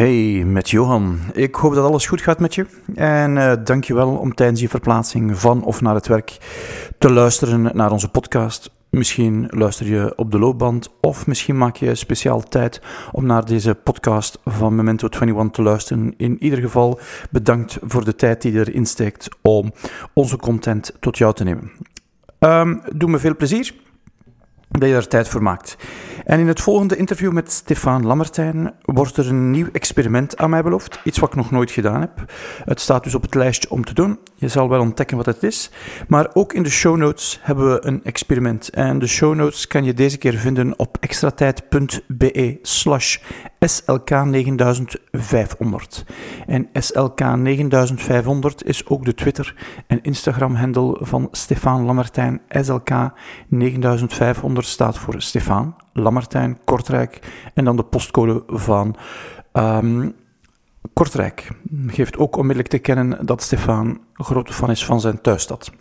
Hey, met Johan. Ik hoop dat alles goed gaat met je. En uh, dank je wel om tijdens je verplaatsing van of naar het werk te luisteren naar onze podcast. Misschien luister je op de loopband of misschien maak je speciaal tijd om naar deze podcast van Memento 21 te luisteren. In ieder geval bedankt voor de tijd die erin steekt om onze content tot jou te nemen. Um, doe me veel plezier dat je er tijd voor maakt. En in het volgende interview met Stefan Lammertijn wordt er een nieuw experiment aan mij beloofd. Iets wat ik nog nooit gedaan heb. Het staat dus op het lijstje om te doen. Je zal wel ontdekken wat het is. Maar ook in de show notes hebben we een experiment. En de show notes kan je deze keer vinden op extratijd.be slash SLK 9500. En SLK 9500 is ook de Twitter- en Instagram-handle van Stefan Lammertijn. SLK 9500 staat voor Stefan Lammertijn, Kortrijk en dan de postcode van um, Kortrijk. Geeft ook onmiddellijk te kennen dat Stefan grote fan is van zijn thuisstad.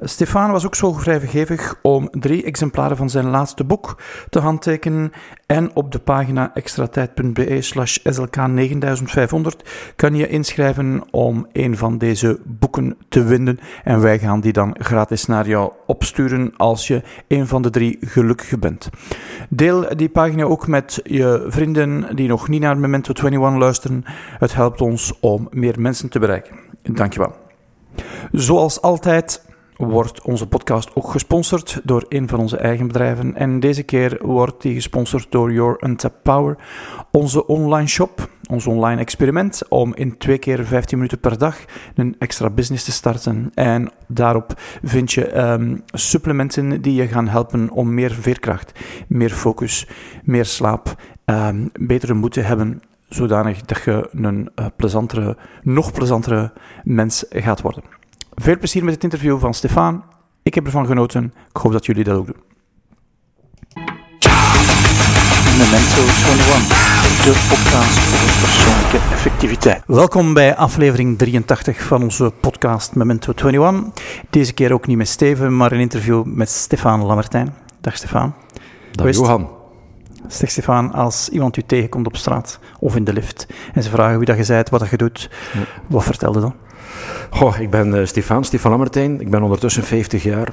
Stefan was ook zo vrijgevig om drie exemplaren van zijn laatste boek te handtekenen en op de pagina extratijd.be slash slk 9500 kan je inschrijven om een van deze boeken te winnen en wij gaan die dan gratis naar jou opsturen als je een van de drie gelukkigen bent. Deel die pagina ook met je vrienden die nog niet naar Memento 21 luisteren. Het helpt ons om meer mensen te bereiken. Dankjewel. Zoals altijd wordt onze podcast ook gesponsord door een van onze eigen bedrijven. En deze keer wordt die gesponsord door Your Untapped Power, onze online shop, ons online experiment om in twee keer 15 minuten per dag een extra business te starten. En daarop vind je um, supplementen die je gaan helpen om meer veerkracht, meer focus, meer slaap, um, betere moed te hebben zodanig dat je een uh, plezantere, nog plezantere mens gaat worden. Veel plezier met het interview van Stefan. Ik heb ervan genoten. Ik hoop dat jullie dat ook doen. Memento 21, de podcast over persoonlijke effectiviteit. Welkom bij aflevering 83 van onze podcast Memento 21. Deze keer ook niet met Steven, maar een interview met Stefan Lammertijn. Dag Stefan. Dag Johan. Zeg Stefan, als iemand u tegenkomt op straat of in de lift en ze vragen wie dat je bent, wat dat je doet, ja. wat vertelde dan? Goh, ik ben uh, Stefan, Stefan Lammertijn. Ik ben ondertussen 50 jaar.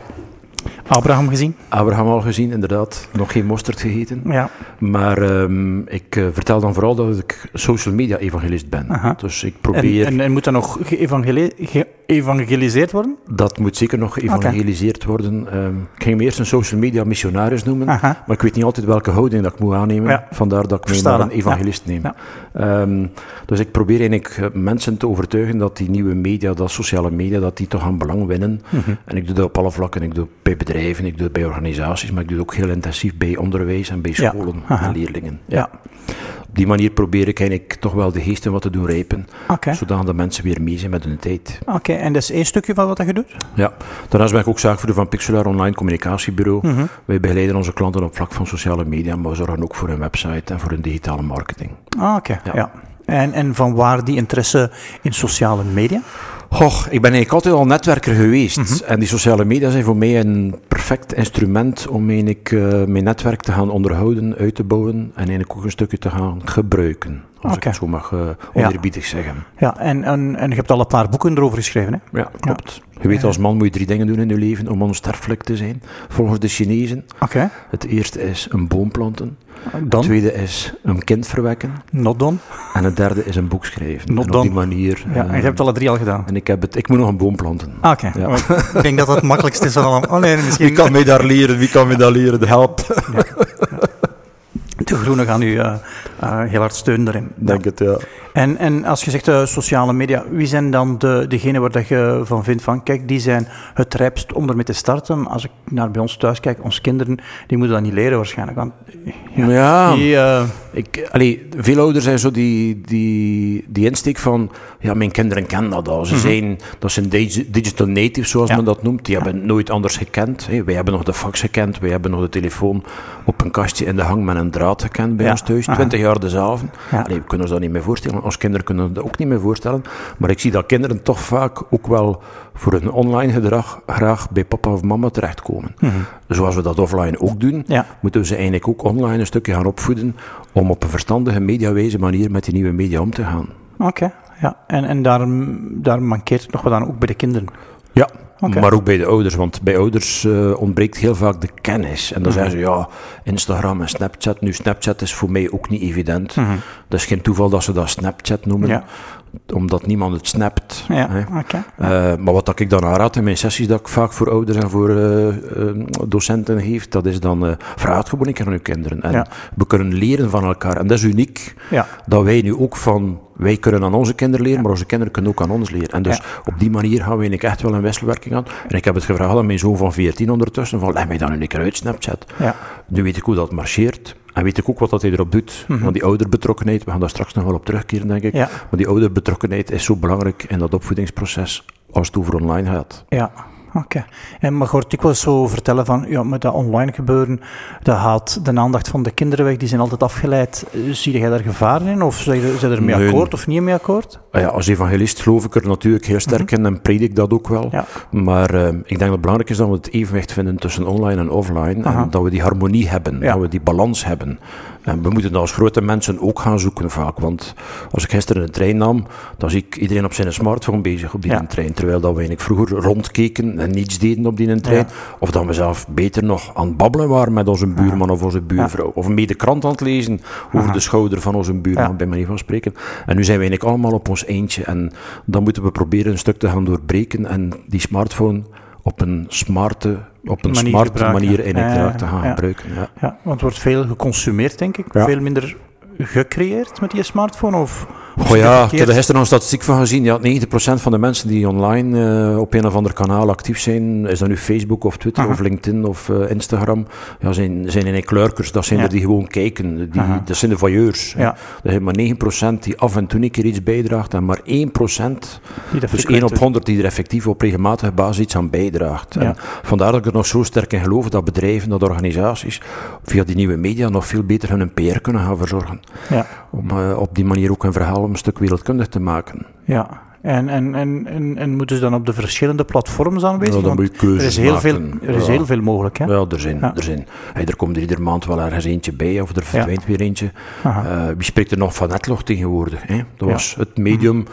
Abraham gezien? Abraham al gezien, inderdaad. Nog geen mosterd gegeten. Ja. Maar um, ik uh, vertel dan vooral dat ik social media evangelist ben. Aha. Dus ik probeer... En, en, en moet dat nog geëvangeliseerd worden? Dat moet zeker nog geëvangeliseerd okay. worden. Um, ik ging me eerst een social media missionaris noemen, Aha. maar ik weet niet altijd welke houding dat ik moet aannemen. Ja. Vandaar dat ik me maar een evangelist ja. neem. Ja. Um, dus ik probeer eigenlijk mensen te overtuigen dat die nieuwe media, dat sociale media, dat die toch aan belang winnen. Mm -hmm. En ik doe dat op alle vlakken. Ik doe bij bedrijven, ik doe het bij organisaties, maar ik doe het ook heel intensief bij onderwijs en bij scholen en leerlingen. Ja. Op die manier probeer ik eigenlijk toch wel de geesten wat te doen rijpen, okay. zodat de mensen weer mee zijn met hun tijd. Oké, okay, en dat is één stukje van wat je doet? Ja, daarnaast ben ik ook zaakvoerder van Pixelar Online Communicatiebureau. Mm -hmm. Wij begeleiden onze klanten op vlak van sociale media, maar we zorgen ook voor hun website en voor hun digitale marketing. Ah, oké, ja. ja. En, en van waar die interesse in sociale media? Goh, ik ben eigenlijk altijd al netwerker geweest. Mhm. Mm -hmm. En die sociale media zijn voor mij een perfect instrument om ik, uh, mijn netwerk te gaan onderhouden, uit te bouwen en eigenlijk ook een stukje te gaan gebruiken. Als okay. ik het zo mag uh, oneerbiedig ja. zeggen. Ja, en, en, en je hebt al een paar boeken erover geschreven, hè? Ja, klopt. Ja. Je weet, als man moet je drie dingen doen in je leven om onsterfelijk te zijn. Volgens de Chinezen. Okay. Het eerste is een boom planten. Dan? Het tweede is een kind verwekken. Not done. En het derde is een boek schrijven. Not en op done. die manier... Ja, uh, en je hebt alle drie al gedaan. En ik, heb het, ik moet nog een boom planten. Ah, Oké. Okay. Ja. ik denk dat dat het makkelijkste is van allemaal. Oh nee, misschien... Wie kan mij daar leren? Wie kan mij daar leren? Help. Ja. De groenen gaan u uh, uh, heel hard steunen daarin. Denk het, ja. En, en als je zegt uh, sociale media, wie zijn dan de, degenen waar dat je van vindt van, kijk, die zijn het rijpst om ermee te starten. Als ik naar bij ons thuis kijk, onze kinderen, die moeten dat niet leren waarschijnlijk. Want, ja, ja die, uh, ik, allee, veel ouders zijn zo die, die, die insteek van, ja, mijn kinderen kennen dat al. Ze Mhm. zijn, dat zijn digital natives, zoals Ja. men dat noemt. Die hebben nooit anders gekend. Hey, wij hebben nog de fax gekend, wij hebben nog de telefoon op een kastje in de hang met een draad gekend bij Ja. ons thuis. Twintig jaar dezelfde. Ja. Allee, we kunnen ons dat niet meer voorstellen. Als kinderen kunnen dat ook niet meer voorstellen. Maar ik zie dat kinderen toch vaak ook wel voor hun online gedrag graag bij papa of mama terechtkomen. Zoals we dat offline ook doen, Mhm. Ja. moeten we ze eigenlijk ook online een stukje gaan opvoeden om op een verstandige, mediawijze manier met die nieuwe media om te gaan. Oké, ja. En, en daar, daar mankeert het nog wat aan, ook bij de kinderen. Maar ook bij de ouders, want bij ouders eh, ontbreekt heel vaak de kennis. En dan Mhm. zeggen ze, ja, Instagram en Snapchat. Nu, Snapchat is voor mij ook niet evident. Mhm. Dat is geen toeval dat ze dat Snapchat noemen, Ja. omdat niemand het snapt. Ja, hè. Eh, maar wat dat ik dan aanraad in mijn sessies, dat ik vaak voor ouders en voor eh, docenten geef, dat is dan, vraag gewoon een keer aan uw kinderen. En Ja. we kunnen leren van elkaar. En dat is uniek, Ja. dat wij nu ook van, wij kunnen aan onze kinderen leren, maar onze kinderen kunnen ook aan ons leren. En dus op die manier gaan we echt wel een wisselwerking aan. En ik heb het gevraagd aan mijn zoon van 14 ondertussen, van leg mij dan nu een keer uit Snapchat. Ja. Nu weet ik hoe dat marcheert. En weet ik ook wat dat hij erop doet. Want die ouderbetrokkenheid, we gaan daar straks nog wel op terugkeren, denk ik. Mhm. Ja. Maar die ouderbetrokkenheid is zo belangrijk in dat opvoedingsproces als het over online gaat. Ja, oké. En maar hoort ik wel zo vertellen van, ja, met dat online gebeuren, dat haalt de aandacht van de kinderen weg, die zijn altijd afgeleid. Eh, Zie jij daar gevaren in? Of zijn je er mee Nee. akkoord of niet mee akkoord? Ah Ja, als evangelist geloof ik er natuurlijk heel sterk in en predik dat ook wel. Mhm. Ja. Maar eh, ik denk dat het belangrijk is dat we het evenwicht vinden tussen online en offline. Aha. En dat we die harmonie hebben, Ja. dat we die balans hebben. En we moeten dat als grote mensen ook gaan zoeken vaak. Want als ik gisteren een trein nam, dan zie ik iedereen op zijn smartphone bezig op die Ja. trein. Terwijl dat we vroeger rondkeken en niets deden op die trein. Of dat we zelf beter nog aan het babbelen waren met onze buurman of onze buurvrouw. Of een de krant aan het lezen over Aha. de schouder van onze buurman, bij manier van spreken. En nu zijn we eigenlijk allemaal op ons eentje. En dan moeten we proberen een stuk te gaan doorbreken en die smartphone op een smarte, op een smarte manier eigenlijk Ja, ja, te gaan gebruiken. Ja. Want er wordt veel geconsumeerd, denk ik. Veel minder gecreëerd met die smartphone? Of, of Oh ja, ik heb er gisteren een statistiek van gezien. Ja, 90% van de mensen die online eh, op een of ander kanaal actief zijn, is dat nu Facebook of Twitter Aha. of LinkedIn of eh, Instagram, ja, zijn, zijn in kleurkers. Dat zijn Ja. er die gewoon kijken. Die, Aha. dat zijn de voyeurs. Ja. Er zijn maar 9% die af en toe een keer iets bijdraagt en maar 1%, Die dat dus frequent 1 op doen. 100 die er effectief op regelmatige basis iets aan bijdraagt. Ja. En vandaar dat ik er nog zo sterk in geloof dat bedrijven, dat organisaties via die nieuwe media nog veel beter hun PR kunnen gaan verzorgen. Ja, Om eh, op die manier ook een verhaal een stuk wereldkundig te maken. ja. En, en, en, en, en moeten ze dan op de verschillende platforms aanwezig? Ja, dan Want moet je keuzes er is heel, veel, er is Ja. heel veel mogelijk, hè? Ja, er zijn. Ja. Er, zijn. Hey, er komt er iedere maand wel ergens eentje bij, of er verdwijnt weer eentje. Eh, wie spreekt er nog van netlog tegenwoordig? Hè? Dat was het medium,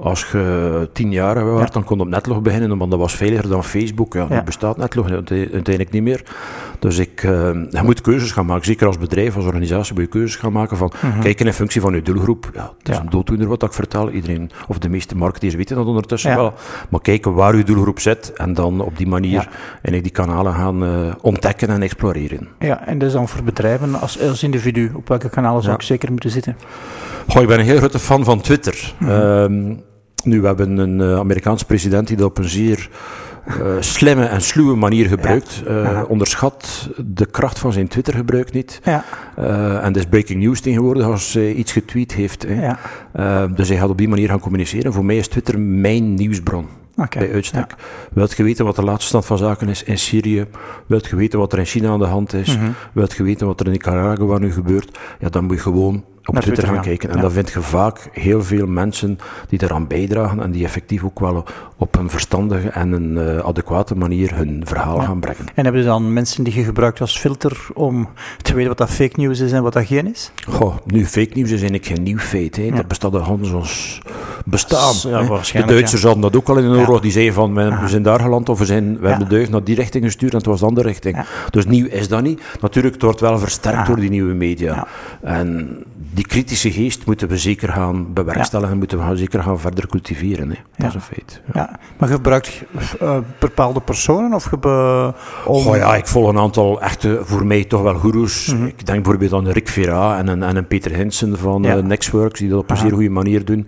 als je tien jaar was, dan kon je op netlog beginnen, want dat was veiliger dan Facebook. Ja. Nu bestaat netlog uite- uiteindelijk niet meer. Dus ik, eh, je moet keuzes gaan maken. Zeker als bedrijf, als organisatie moet je keuzes gaan maken van, kijken in functie van je doelgroep. Ja, het is een dooddoener wat ik vertel. Iedereen, of de meeste marketeers weten dat ondertussen Ja. wel. Maar kijken waar je doelgroep zit en dan op die manier Ja. eigenlijk die kanalen gaan eh, ontdekken en exploreren. Ja, en dat is dan voor bedrijven als, als individu. Op welke kanalen zou ik zeker moeten zitten? Goh, ik ben een heel grote fan van Twitter. Mhm. Ehm, nu, we hebben een eh, Amerikaanse president die dat op een zeer slimme en sluwe manier gebruikt. Eh, onderschat de kracht van zijn Twitter-gebruik niet. Ja, Eh, en dat is breaking news tegenwoordig als hij iets getweet heeft. Hè. ja. Eh, dus hij gaat op die manier gaan communiceren. Voor mij is Twitter mijn nieuwsbron. Bij uitstek. Wilt je weten wat de laatste stand van zaken is in Syrië? Wilt je weten wat er in China aan de hand is? Mhm. Wilt je weten wat er in Nicaragua nu gebeurt? Ja, dan moet je gewoon op Naar Twitter gaan kijken. En Ja. dan vind je vaak heel veel mensen die daaraan bijdragen en die effectief ook wel op een verstandige en een eh, adequate manier hun verhaal Ja. gaan brengen. En hebben ze dan mensen die je gebruikt als filter om te weten wat dat fake news is en wat dat geen is? Goh, nu, fake news is eigenlijk geen nieuw feit. Hè. Dat bestaat al ons ons bestaan. De Duitsers hadden dat ook al in een Ja. oorlog. Die zeiden van, we, zijn daar geland of we, zijn, we hebben de duif naar die richting gestuurd en het was de andere richting. Dus nieuw is dat niet. Natuurlijk, het wordt wel versterkt door die nieuwe media. En die kritische geest moeten we zeker gaan bewerkstelligen en moeten we gaan zeker gaan verder cultiveren. Hè. Dat Ja. is een feit. Ja. Maar gebruikt je eh, bepaalde personen of. Oh ja, ik volg een aantal echte, voor mij toch wel goeroes. Mhm. Ik denk bijvoorbeeld aan Rick Vera en een, en een Peter Hinsen van Ja. eh, Nextworks, die dat op een zeer goede manier doen.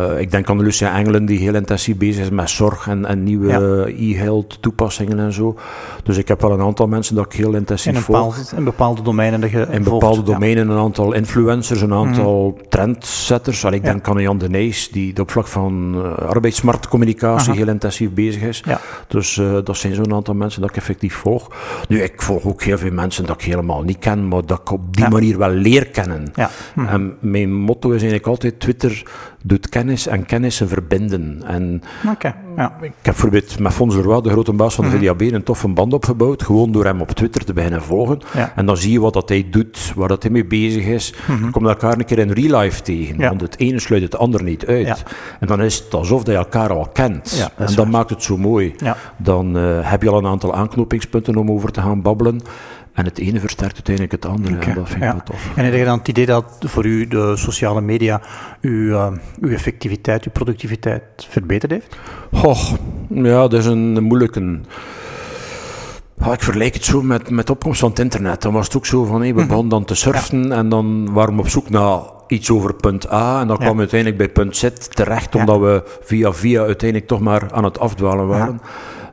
Uh, ik denk aan Lucia Engelen, die heel intensief bezig is met zorg en, en nieuwe ja. e-health toepassingen en zo. Dus ik heb wel een aantal mensen dat ik heel intensief in volg. In bepaalde domeinen dat je In volgt, bepaalde domeinen een aantal influencers, een aantal mm. trendsetters. Allee, ik denk aan Jan de Nijs, die op vlak van uh, arbeidsmarktcommunicatie heel intensief bezig is. Dus uh, dat zijn zo'n aantal mensen dat ik effectief volg. Nu, ik volg ook heel veel mensen dat ik helemaal niet ken, maar dat ik op die manier wel leer kennen. Mm. En mijn motto is eigenlijk altijd, Twitter doet kennis en kennissen verbinden. En okay, ja. Ik heb bijvoorbeeld met Fons Leroy, de grote baas van de VDAB, een toffe band opgebouwd, gewoon door hem op Twitter te beginnen volgen. Ja. En dan zie je wat dat hij doet, waar dat hij mee bezig is. Mhm. Je komt elkaar een keer in real life tegen, Ja. want het ene sluit het ander niet uit. En dan is het alsof dat je elkaar al kent. En dat maakt het zo mooi. Dan eh, heb je al een aantal aanknopingspunten om over te gaan babbelen. En het ene versterkt uiteindelijk het andere. En dat vind ik ja. wel tof. En heb je dan het idee dat voor u de sociale media uw, eh, uw effectiviteit, uw productiviteit verbeterd heeft? Goh, ja, dat is een, een moeilijke. Ja, ik vergelijk het zo met, met de opkomst van het internet. Dan was het ook zo van, hé, we Mhm. begonnen dan te surfen en dan waren we op zoek naar iets over punt A en dan Ja. kwamen we uiteindelijk bij punt Z terecht, Ja. omdat we via via uiteindelijk toch maar aan het afdwalen waren.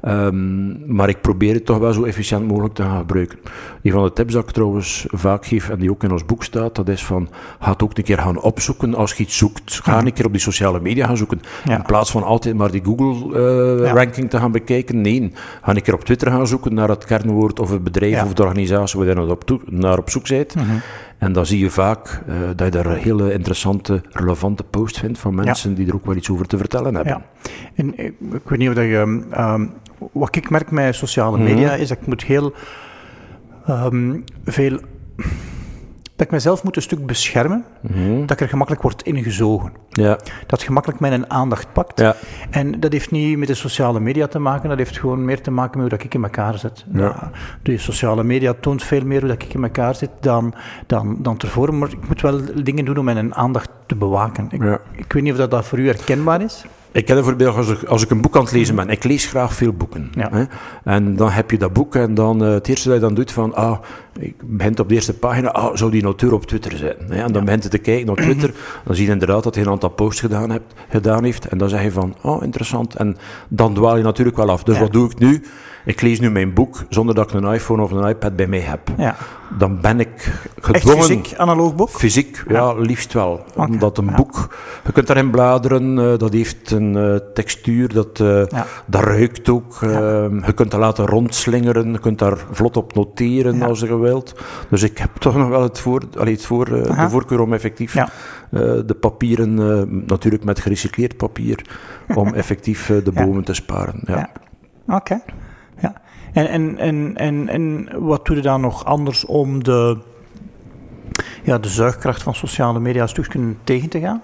Ehm, maar ik probeer het toch wel zo efficiënt mogelijk te gaan gebruiken. Een van de tips dat ik trouwens vaak geef en die ook in ons boek staat, dat is van, ga het ook een keer gaan opzoeken als je iets zoekt. Ga een keer op die sociale media gaan zoeken. Ja. In plaats van altijd maar die Google-ranking te gaan bekijken. Nee, ga een keer op Twitter gaan zoeken naar het kernwoord of het bedrijf Ja. of de organisatie waar je naar op, toe- naar op zoek bent. En dan zie je vaak eh, dat je daar hele interessante, relevante posts vindt van mensen die er ook wel iets over te vertellen hebben. Ja. En ik, ik weet niet of dat je... ehm, wat ik merk met sociale Mhm. media is dat ik moet heel ehm, veel... Dat ik mezelf moet een stuk beschermen, Mhm. dat ik er gemakkelijk word ingezogen. Ja, Dat gemakkelijk mijn aandacht pakt. ja. En dat heeft niet met de sociale media te maken, dat heeft gewoon meer te maken met hoe dat ik in elkaar zit. Ja. Nou, de sociale media toont veel meer hoe dat ik in elkaar zit dan, dan, dan tevoren, maar ik moet wel dingen doen om mijn aandacht te bewaken. Ik, ik weet niet of dat, dat voor u herkenbaar is. Ik ken bijvoorbeeld als ik, als ik een boek aan het lezen ben. Ik lees graag veel boeken. Ja. Hè? En dan heb je dat boek en dan eh, het eerste dat je dan doet van, ah, ik begint op de eerste pagina, ah, zou die auteur op Twitter zitten? Hè? En dan begint je te kijken naar Twitter, dan zie je inderdaad dat hij een aantal posts gedaan, hebt, gedaan heeft. En dan zeg je van, oh, interessant. En dan dwaal je natuurlijk wel af. Dus Ja. wat doe ik nu? Ik lees nu mijn boek zonder dat ik een iPhone of een iPad bij mij heb. Ja. Dan ben ik Echt gedwongen... fysiek, analoog boek? Fysiek, ja, liefst wel. Omdat een boek, je kunt daarin bladeren, eh, dat heeft een eh, textuur, dat, eh, dat ruikt ook. eh, je kunt dat laten rondslingeren, je kunt daar vlot op noteren als je wilt. Dus ik heb toch nog wel het voor, allee, het voor, de voorkeur om effectief de papieren, natuurlijk met gerecycleerd papier, om effectief de bomen te sparen. Ja. Oké. En, en, en, en, en wat doe je dan nog anders om de, ja, de zuigkracht van sociale media een stukje tegen te gaan?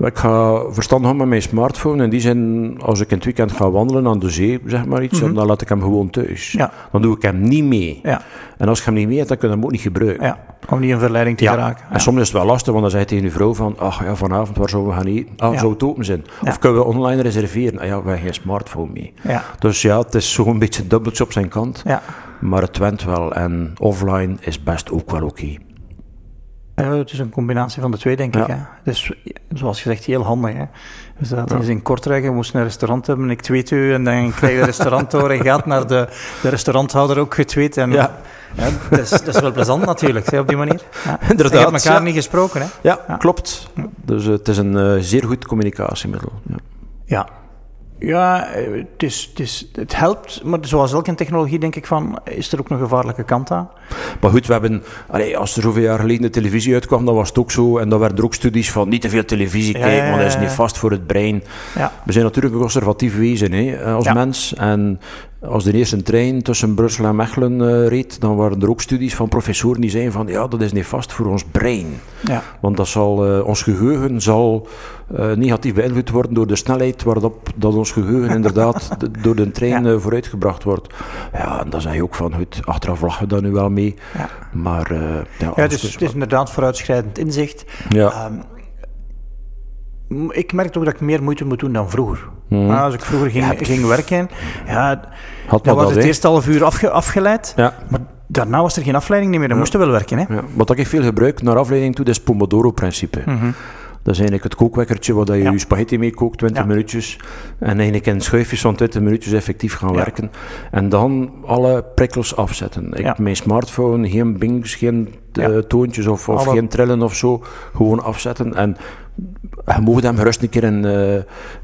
Ik ga verstandig om met mijn smartphone. In die zin, als ik in het weekend ga wandelen aan de zee, zeg maar iets, dan laat ik hem gewoon thuis. Ja. Dan doe ik hem niet mee. Ja, En als je hem niet mee hebt, dan kun je hem ook niet gebruiken. ja. om niet in verleiding te geraken. En soms is het wel lastig, want dan zeg je tegen je vrouw van, ach ja, vanavond, waar zouden we gaan eten? Ah, zou het open zijn? Of kunnen we online reserveren? Ah ja, we hebben geen smartphone mee. Ja. Dus ja, het is zo'n beetje dubbeltje op zijn kant. Ja. Maar het went wel. En offline is best ook wel oké. Eh, het is een combinatie van de twee, denk Ja. ik. Hè. Dus, zoals gezegd, heel handig. Hè. We zaten eens in Kortrijk en moesten een restaurant hebben. Ik tweet u en dan krijg je de restaurant door en gaat naar de, de restauranthouder ook getweet. En, Ja. ja, dat, is, dat is wel plezant natuurlijk, hè, op die manier. Ja. Inderdaad, En je hebt elkaar niet gesproken, hè. Ja, Ja. klopt. Dus eh, het is een eh, zeer goed communicatiemiddel. Ja. Ja. Eh, het, is, het, is, het helpt, maar zoals elke technologie denk ik van, is er ook een gevaarlijke kant aan. Maar goed, we hebben, als er zoveel jaar geleden de televisie uitkwam, dan was het ook zo. En dan werden er ook studies van niet te veel televisie Ja, kijken, ja, want dat is niet vast voor het brein. Ja. We zijn natuurlijk een conservatief wezen hè, als mens. En als de eerste trein tussen Brussel en Mechelen eh, reed, dan waren er ook studies van professoren die zeiden van ja, dat is niet vast voor ons brein. Ja. Want dat zal, eh, ons geheugen zal eh, negatief beïnvloed worden door de snelheid waarop dat ons geheugen inderdaad de- door de trein Ja. vooruitgebracht wordt. Ja, en dan zeg je ook van, goed, achteraf lachen we daar nu wel mee. Ja. Maar ja, dus het- is inderdaad vooruitschrijdend inzicht. ja. Ehm, ik merkte ook dat ik meer moeite moet doen dan vroeger. Mhm. Ah, als ik vroeger ging, ging werken, ja, had dan was dat, het eerste half uur afge- afgeleid. Ja. Maar daarna was er geen afleiding meer, dan Ja. moesten we wel werken. Hè? Ja, wat ik veel gebruik naar afleiding toe, dat is Pomodoro-principe. Mhm. Dat is eigenlijk het kookwekkertje waar je je spaghetti mee kookt, 20 minuutjes. En eigenlijk in schuifjes van 20 minuutjes effectief gaan werken. En dan alle prikkels afzetten. Ik mijn smartphone, geen bings, geen uh, toontjes of, of geen trillen of zo. Gewoon afzetten. En je moet hem gerust een keer in, uh,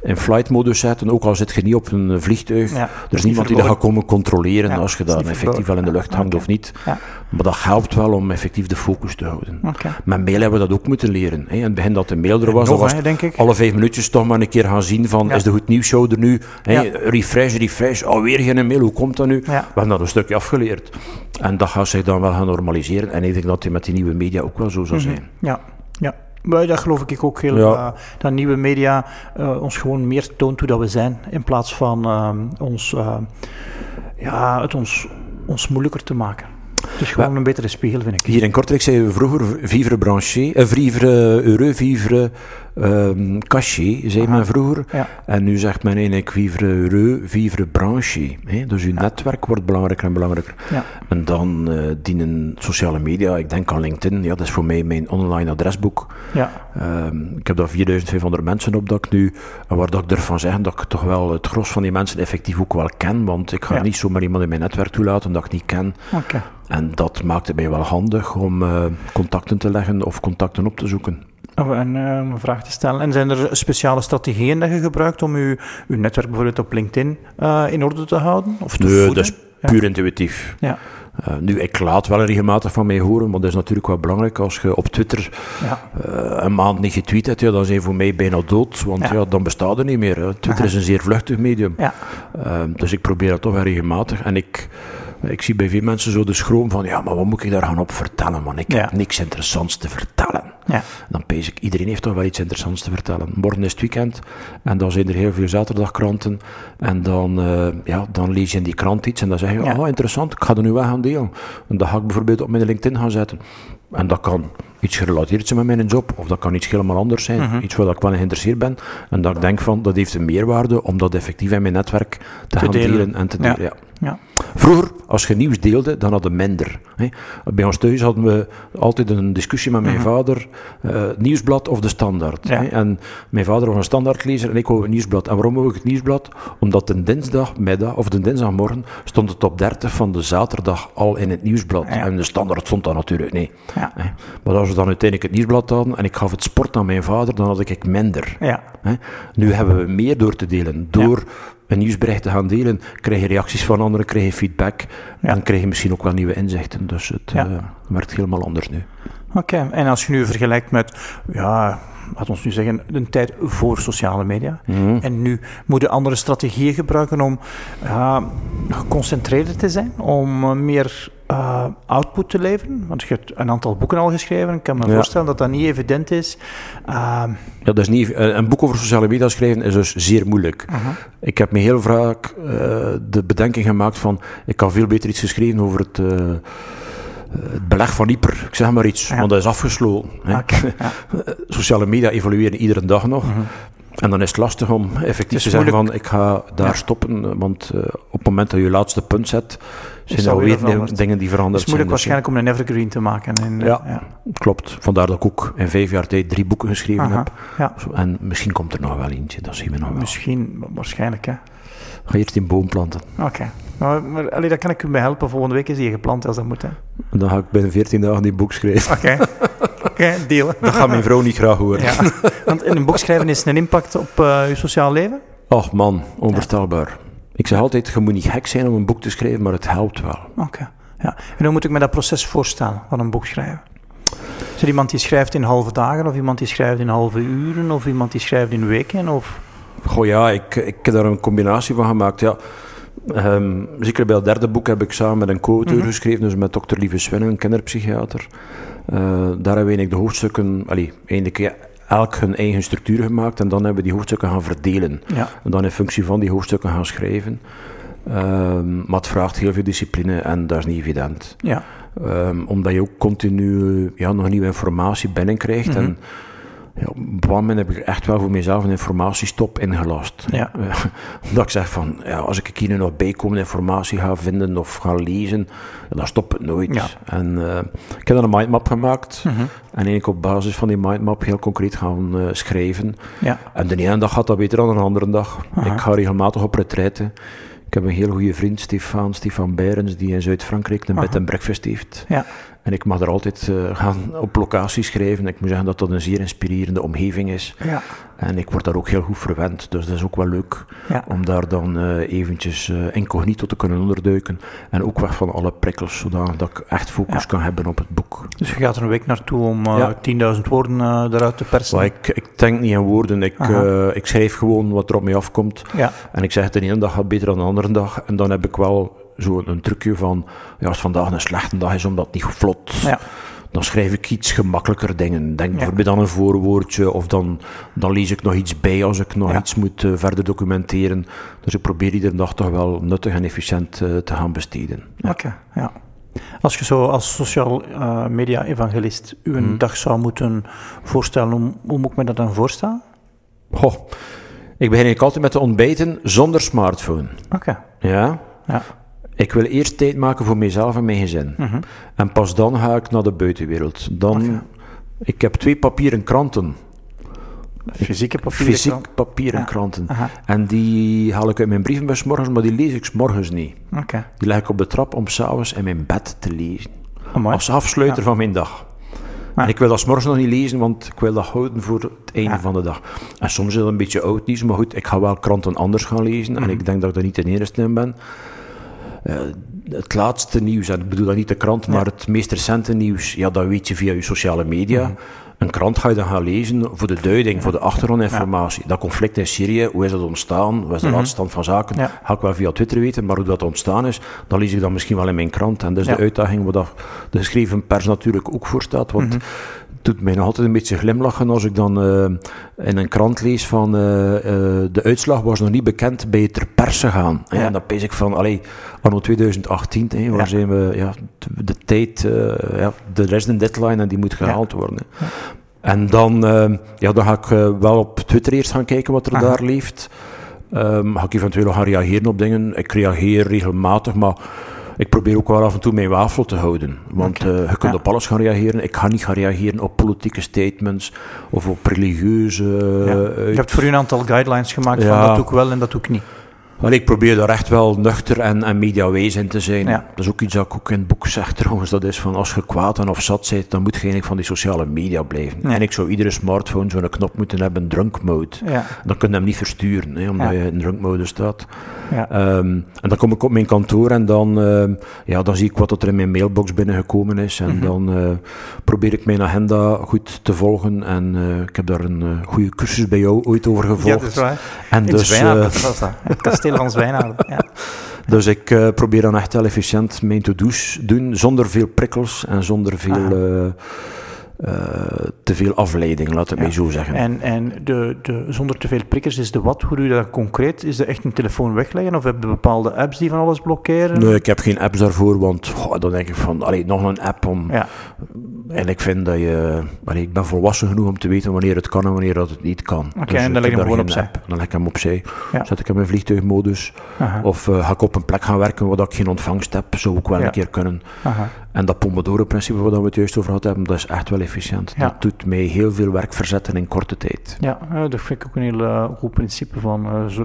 in flight modus zetten, ook al zit je niet op een vliegtuig. er is niemand die dat gaat komen controleren als je dan effectief wel in de lucht hangt of niet. Maar dat helpt wel om effectief de focus te houden. Met mail hebben we dat ook moeten leren. Hè. In het begin dat de mail er was, nog, was alle vijf minuutjes toch maar een keer gaan zien van, is de Goed Nieuws Show er nu? Hè, refresh, refresh, alweer geen mail, hoe komt dat nu? We hebben dat een stukje afgeleerd. En dat gaat zich dan wel gaan normaliseren. En ik denk dat hij met die nieuwe media ook wel zo zou mhm. zijn. Ja, ja. Maar dat geloof ik ook heel. Ja. Uh, dat nieuwe media uh, ons gewoon meer toont hoe dat we zijn. In plaats van uh, ons, ja, het ons, ons moeilijker te maken. Het is gewoon een betere spiegel, vind ik. Hier in Kortrijk zeiden we vroeger vivre branché, uh, vivre heureux, vivre um, cachet, zei men vroeger. En nu zegt men eigenlijk vivre heureux, vivre branché. Hè? Dus uw netwerk wordt belangrijker en belangrijker. Ja. En dan uh, dienen sociale media, ik denk aan LinkedIn, ja, dat is voor mij mijn online adresboek. Ja. Um, ik heb daar 4500 mensen op dat ik nu, en waar dat ik durf van zeggen dat ik toch wel het gros van die mensen effectief ook wel ken, want ik ga niet zomaar iemand in mijn netwerk toelaten dat ik niet ken. Okay. En dat maakt het mij wel handig om uh, contacten te leggen of contacten op te zoeken. Of een, uh, een, vraag te stellen. En zijn er speciale strategieën dat je gebruikt om je, uw netwerk bijvoorbeeld op LinkedIn uh, in orde te houden? Of te nee, dat is puur ja. intuïtief. Ja. Uh, nu, ik laat wel regelmatig van mij horen, maar dat is natuurlijk wel belangrijk. Als je op Twitter ja. uh, een maand niet getweet hebt, ja, dan zijn voor mij bijna dood, want ja. dan bestaat er niet meer. Hè. Twitter is een zeer vluchtig medium. Uh, dus ik probeer dat toch wel regelmatig. En ik, ik zie bij veel mensen zo de schroom van, ja, maar wat moet ik daar gaan op vertellen, man? Ik heb niks interessants te vertellen. Ja. Dan pees ik, iedereen heeft toch wel iets interessants te vertellen. Morgen is het weekend en dan zijn er heel veel zaterdagkranten. En dan, uh, ja, dan lees je in die krant iets en dan zeg je, oh interessant, ik ga er nu wel gaan delen. En dan ga ik bijvoorbeeld op mijn LinkedIn gaan zetten. En dat kan iets gerelateerd zijn met mijn job, of dat kan iets helemaal anders zijn, mhm. iets waar ik wel in geïnteresseerd ben. En dat ik denk van, dat heeft een meerwaarde om dat effectief in mijn netwerk te, gaan delen. en te delen. Ja. Ja. Vroeger, als je nieuws deelde, dan hadden we minder. Hè. Bij ons thuis hadden we altijd een discussie met mijn mhm. vader, uh, nieuwsblad of de standaard. Hè. En mijn vader was een standaardlezer en ik wou een nieuwsblad. En waarom wou ik het nieuwsblad? Omdat de dinsdagmiddag of de dinsdagmorgen stond het op 30 van de zaterdag al in het nieuwsblad. En de standaard stond dat natuurlijk niet. Ja. Maar als we dan uiteindelijk het nieuwsblad hadden en ik gaf het sport aan mijn vader, dan had ik minder. Ja. Nu hebben we meer door te delen. Door een nieuwsbericht te gaan delen, krijg je reacties van anderen, krijg je feedback en krijg je misschien ook wel nieuwe inzichten. Dus het ja. uh, werkt helemaal anders nu. Oké, en als je nu vergelijkt met, ja, laat ons nu zeggen, een tijd voor sociale media. Mhm. En nu moeten andere strategieën gebruiken om uh, geconcentreerder te zijn, om eh, meer uh, output te leveren? Want je hebt een aantal boeken al geschreven. Ik kan me voorstellen dat dat niet evident is. Uh, ja, dat is niet, een boek over sociale media schrijven is dus zeer moeilijk. Uh -huh. Ik heb me heel vaak uh, de bedenking gemaakt van... Ik kan veel beter iets geschreven over het het beleg van Ieper, ik zeg maar iets, want dat is afgesloten. Okay, ja. Sociale media evolueren iedere dag nog. -huh. En dan is het lastig om effectief te zeggen van ik ga daar stoppen, want uh, op het moment dat je laatste punt zet, zijn er weer dingen die veranderd zijn. Het is moeilijk dus, waarschijnlijk om een evergreen te maken. En, ja, ja, klopt. Vandaar dat ik ook in vijf jaar tijd drie boeken geschreven Aha, heb. Ja. En misschien komt er nog wel eentje, dat zien we nog wel. Misschien, waarschijnlijk hè. Ga eerst een boom planten. Oké. Okay. Maar, allee, daar kan ik u bij helpen. Volgende week is die geplant als dat moet. Hè. Dan ga ik binnen 14 dagen die boek schrijven. Oké. Dat gaat mijn vrouw niet graag horen. Ja. Want in een boek schrijven is een impact op uh, uw sociaal leven? Och man, onvoorstelbaar. Ik zeg altijd, je moet niet gek zijn om een boek te schrijven, maar het helpt wel. Oké. Ja. En hoe moet ik me dat proces voorstellen van een boek schrijven? Is er iemand die schrijft in halve dagen, of iemand die schrijft in halve uren, of iemand die schrijft in weken? Of... Goh ja, ik, ik heb daar een combinatie van gemaakt. Ja. Um, zeker bij het derde boek heb ik samen met een co-auteur mhm. geschreven, dus met dokter Lieve Swinnen, een kinderpsychiater. Uh, daar hebben we de hoofdstukken, allee, eigenlijk elk hun eigen structuur gemaakt en dan hebben we die hoofdstukken gaan verdelen. Ja. En dan in functie van die hoofdstukken gaan schrijven. Um, maar het vraagt heel veel discipline en dat is niet evident. Ja. Um, omdat je ook continu ja, nog nieuwe informatie binnenkrijgt. Mm -hmm. En ja, op een bepaald moment heb ik echt wel voor mezelf een informatiestop ingelast. Ja. Omdat ik zeg van, ja, als ik hier nu nog bijkomende informatie ga vinden of ga lezen, dan stop het nooit. Ja. En uh, ik heb dan een mindmap gemaakt. Mhm. En ik op basis van die mindmap heel concreet gaan uh, schrijven. Ja. En de ene dag gaat dat beter dan de andere dag. Ik ga regelmatig op retraite. Ik heb een heel goede vriend, Stefan, Stefan Beirens, die in Zuid-Frankrijk een bed en breakfast heeft. Ja. En ik mag er altijd uh, gaan op locatie schrijven. Ik moet zeggen dat dat een zeer inspirerende omgeving is. Ja. En ik word daar ook heel goed verwend. Dus dat is ook wel leuk Ja. om daar dan uh, eventjes uh, incognito te kunnen onderduiken. En ook weg van alle prikkels, zodat dat ik echt focus Ja. kan hebben op het boek. Dus je gaat er een week naartoe om uh, Ja. 10.000 woorden eruit te persen? Maar ik, ik denk niet in woorden. Ik, ik schrijf gewoon wat er op mij afkomt. Ja. En ik zeg, de ene dag gaat beter dan de andere dag. En dan heb ik wel zo een trucje van, ja, als vandaag een slechte dag is omdat het niet vlot, Ja. dan schrijf ik iets gemakkelijker dingen. Denk Ja. bijvoorbeeld aan een voorwoordje, of dan, dan lees ik nog iets bij als ik nog Ja. iets moet eh, verder documenteren. Dus ik probeer iedere dag toch wel nuttig en efficiënt eh, te gaan besteden. Oké, ja. Als je zo als sociaal uh, media evangelist uw Mhm. dag zou moeten voorstellen, hoe, hoe moet ik me dat dan voorstellen? Goh, ik begin eigenlijk altijd met te ontbijten zonder smartphone. Oké, Ja? ja. Ik wil eerst tijd maken voor mezelf en mijn gezin. Mhm. En pas dan ga ik naar de buitenwereld. Dan. Ik heb twee papieren kranten. Fysieke papieren. Fysiek papieren Ja. kranten. En die haal ik uit mijn brievenbus morgens, maar die lees ik 's morgens niet. Die leg ik op de trap om s'avonds in mijn bed te lezen. Amai. Als afsluiter van mijn dag. En ik wil dat 's morgens nog niet lezen, want ik wil dat houden voor het einde Ja. van de dag. En soms is het een beetje oud nieuws, maar goed, ik ga wel kranten anders gaan lezen. Mhm. En ik denk dat ik daar niet de eerste in ben. Eh, het laatste nieuws, en ik bedoel dat niet de krant, maar het meest recente nieuws, ja, dat weet je via je sociale media. Mhm. Een krant ga je dan gaan lezen voor de duiding, voor de achtergrondinformatie. Dat conflict in Syrië, hoe is dat ontstaan? Wat is de laatste stand van zaken? Ja. Ga ik wel via Twitter weten, maar hoe dat ontstaan is, dat lees ik dan misschien wel in mijn krant. En dat is de uitdaging waar de geschreven pers natuurlijk ook voor staat. Want Mhm. Doet mij nog altijd een beetje glimlachen als ik dan eh, in een krant lees van eh, eh, de uitslag was nog niet bekend bij ter perse gaan. Ja. En dan pees ik van, allee, anno 2018, hè, waar Ja. zijn we, ja, de, tijd, ja, er is een deadline en die moet gehaald worden. hè. En dan, ja, dan ga ik wel op Twitter eerst gaan kijken wat er Aha. daar leeft. Ehm, ga ik eventueel gaan reageren op dingen. Ik reageer regelmatig, maar ik probeer ook wel af en toe mijn wafel te houden. Want eh, je kunt Ja. op alles gaan reageren. Ik ga niet gaan reageren op politieke statements of op religieuze... Ja. eh, Je hebt voor u een aantal guidelines gemaakt van dat doe ik wel en dat doe ik niet. Ik probeer daar echt wel nuchter en, en mediawijs in te zijn. Ja. Dat is ook iets dat ik ook in het boek zeg trouwens. Dat is van als je kwaad en of zat bent, dan moet je eigenlijk van die sociale media blijven. Ja. En ik zou iedere smartphone zo'n knop moeten hebben, drunk mode. Ja, Dan kun je hem niet versturen, hè, omdat je in drunk mode staat. ja. Ehm, en dan kom ik op mijn kantoor en dan, ehm, ja, dan zie ik wat er in mijn mailbox binnengekomen is. En Mhm. dan eh, probeer ik mijn agenda goed te volgen. En eh, ik heb daar een eh, goede cursus bij jou ooit over gevolgd. ja, dat is waar. En In dus, Zwijnaarden, dat was dat. Ja. dus ik eh, probeer dan echt wel efficiënt mijn to-do's doen, zonder veel prikkels en zonder veel, eh, eh, te veel afleiding, laat het Ja. mij zo zeggen. En, en de, de, zonder te veel prikkers is de wat. Hoe doe je dat concreet? Is dat echt een telefoon wegleggen of heb je bepaalde apps die van alles blokkeren? Nee, ik heb geen apps daarvoor, want goh, dan denk ik van, allee, nog een app om... Ja, En ik vind dat je... ik ben volwassen genoeg om te weten wanneer het kan en wanneer dat het niet kan. Dus Oké, en dan ik leg heb hem gewoon opzij. app. Dan leg ik hem opzij. Ja. Zet ik hem in vliegtuigmodus. aha, Of eh, ga ik op een plek gaan werken waar ik geen ontvangst heb. Zou ook wel Ja. een keer kunnen. aha. En dat Pomodoro-principe waar we het juist over gehad hebben, dat is echt wel efficiënt. Ja. Dat doet mij heel veel werk verzetten in korte tijd. Ja, eh, dat vind ik ook een heel eh, goed principe van zo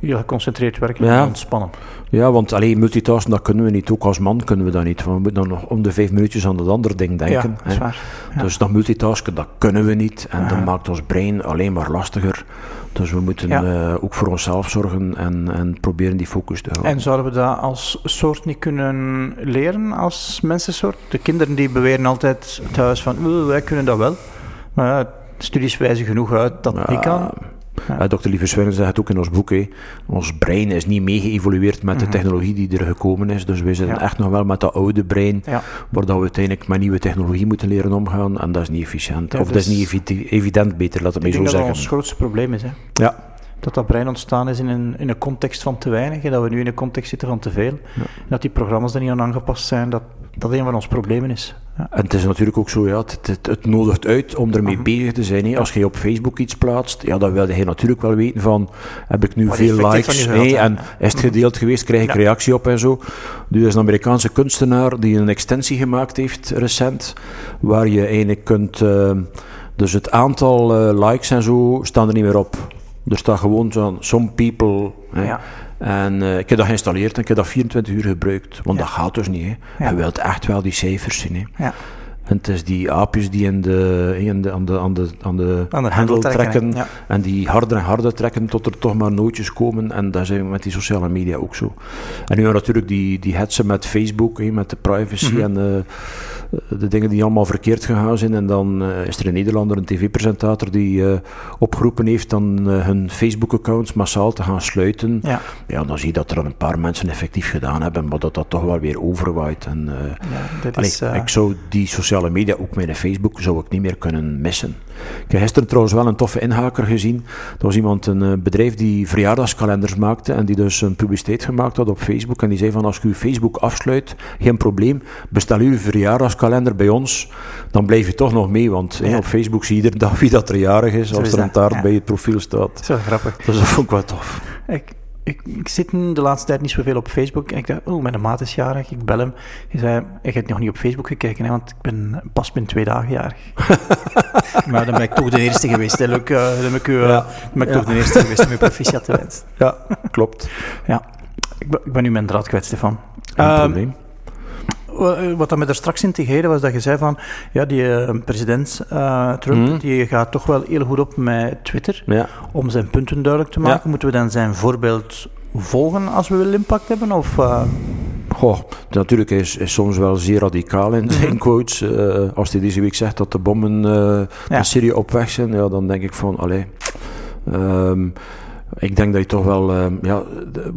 heel geconcentreerd werken Ja. en ontspannen. Ja, want alleen multitasken, dat kunnen we niet. Ook als man kunnen we dat niet. We moeten dan nog om de vijf minuutjes aan het andere ding denken. ja, dat waar. Ja. Dus dat multitasken, dat kunnen we niet. En dat maakt ons brein alleen maar lastiger. Dus we moeten eh, ook voor onszelf zorgen en, en proberen die focus te houden. En zouden we dat als soort niet kunnen leren, als mensensoort? De kinderen die beweren altijd thuis van, "Oeh, wij kunnen dat wel. Maar ja, studies wijzen genoeg uit dat het niet kan. Ja. Dr. Lieve Swinnen zegt het ook in ons boek. Ons brein is niet meegeëvolueerd met de Mhm. technologie die er gekomen is. Dus we zitten Ja. echt nog wel met dat oude brein, Ja. waar dat we uiteindelijk met nieuwe technologie moeten leren omgaan. En dat is niet efficiënt. Of dat is dus- niet evi- evident, beter, laat het mij zo denk dat dat zeggen. ons grootste probleem is. Hè. Ja. Dat dat brein ontstaan is in een, in een context van te weinig, en dat we nu in een context zitten van te veel. En dat die programma's er niet aan aangepast zijn, dat dat een van ons problemen is. Ja. En het is natuurlijk ook zo, ja, het, het, nodigt uit om ermee uh bezig te zijn. Hè. Als je op Facebook iets plaatst, ja, dan wil je natuurlijk wel weten van, heb ik nu veel likes? Nee, en is het gedeeld geweest, krijg ik reactie op en zo. Dus is een Amerikaanse kunstenaar die een extensie gemaakt heeft recent, waar je eigenlijk kunt, uh, dus het aantal uh, likes en zo staan er niet meer op. Er staat gewoon zo some people. Hè. En uh, ik heb dat geïnstalleerd en ik heb dat 24 uur gebruikt. Want dat gaat dus niet. Hè. Je wilt echt wel die cijfers zien. Hè. Ja. En het is die aapjes die in de, in de, aan de, aan de, aan de, aan de hendel trekken. En die harder en harder trekken tot er toch maar nootjes komen. En dat zijn we met die sociale media ook zo. En nu natuurlijk die, die hetsen met Facebook, hè, met de privacy mhm. en uh, de dingen die allemaal verkeerd gegaan zijn. En dan uh, is er in Nederlander een tv-presentator die uh, opgeroepen heeft dan hun Facebook-accounts massaal te gaan sluiten. Ja. ja, dan zie je dat er een paar mensen effectief gedaan hebben, maar dat dat toch wel weer overwaait. En, ja, is, ik zou die sociale sociale media, ook mijn Facebook, zou ik niet meer kunnen missen. Ik heb gisteren trouwens wel een toffe inhaker gezien. Er was iemand, een eh, bedrijf die verjaardagskalenders maakte en die dus een publiciteit gemaakt had op Facebook. En die zei van als je uw Facebook afsluit, geen probleem, bestel uw verjaardagskalender bij ons, dan blijf je toch nog mee. Want op Facebook zie je iedere dag wie dat er jarig is, als er een taart bij het profiel staat. Zo grappig. Dus dat vond ik wel tof. Ik, ik, ik, zit de laatste tijd niet zoveel op Facebook. En ik dacht, oh, mijn maat is jarig. Ik bel hem. Hij zei, ik heb nog niet op Facebook gekeken, hè, want ik ben pas binnen twee dagen jarig. maar dan ben ik toch de eerste geweest. Hè. Uh, dan ben ik, uh, ja. ben ik toch de eerste geweest om je proficiat te wensen. Ja, klopt. Ja. Ik ben, ik ben nu mijn draad kwijt, Stefan. Geen um, probleem. Eh, wat dat me er straks integreerde was dat je zei van, ja, die uh, president uh, Trump, mm. die gaat toch wel heel goed op met Twitter ja. om zijn punten duidelijk te maken. Ja. Moeten we dan zijn voorbeeld volgen als we willen impact hebben? Of, uh... Goh, natuurlijk is, is soms wel zeer radicaal in zijn mhm. quotes. als hij deze week zegt dat de bommen ja. Syrië op weg zijn, ja, dan denk ik van, allee... Um, ik denk dat je toch wel, uh, ja,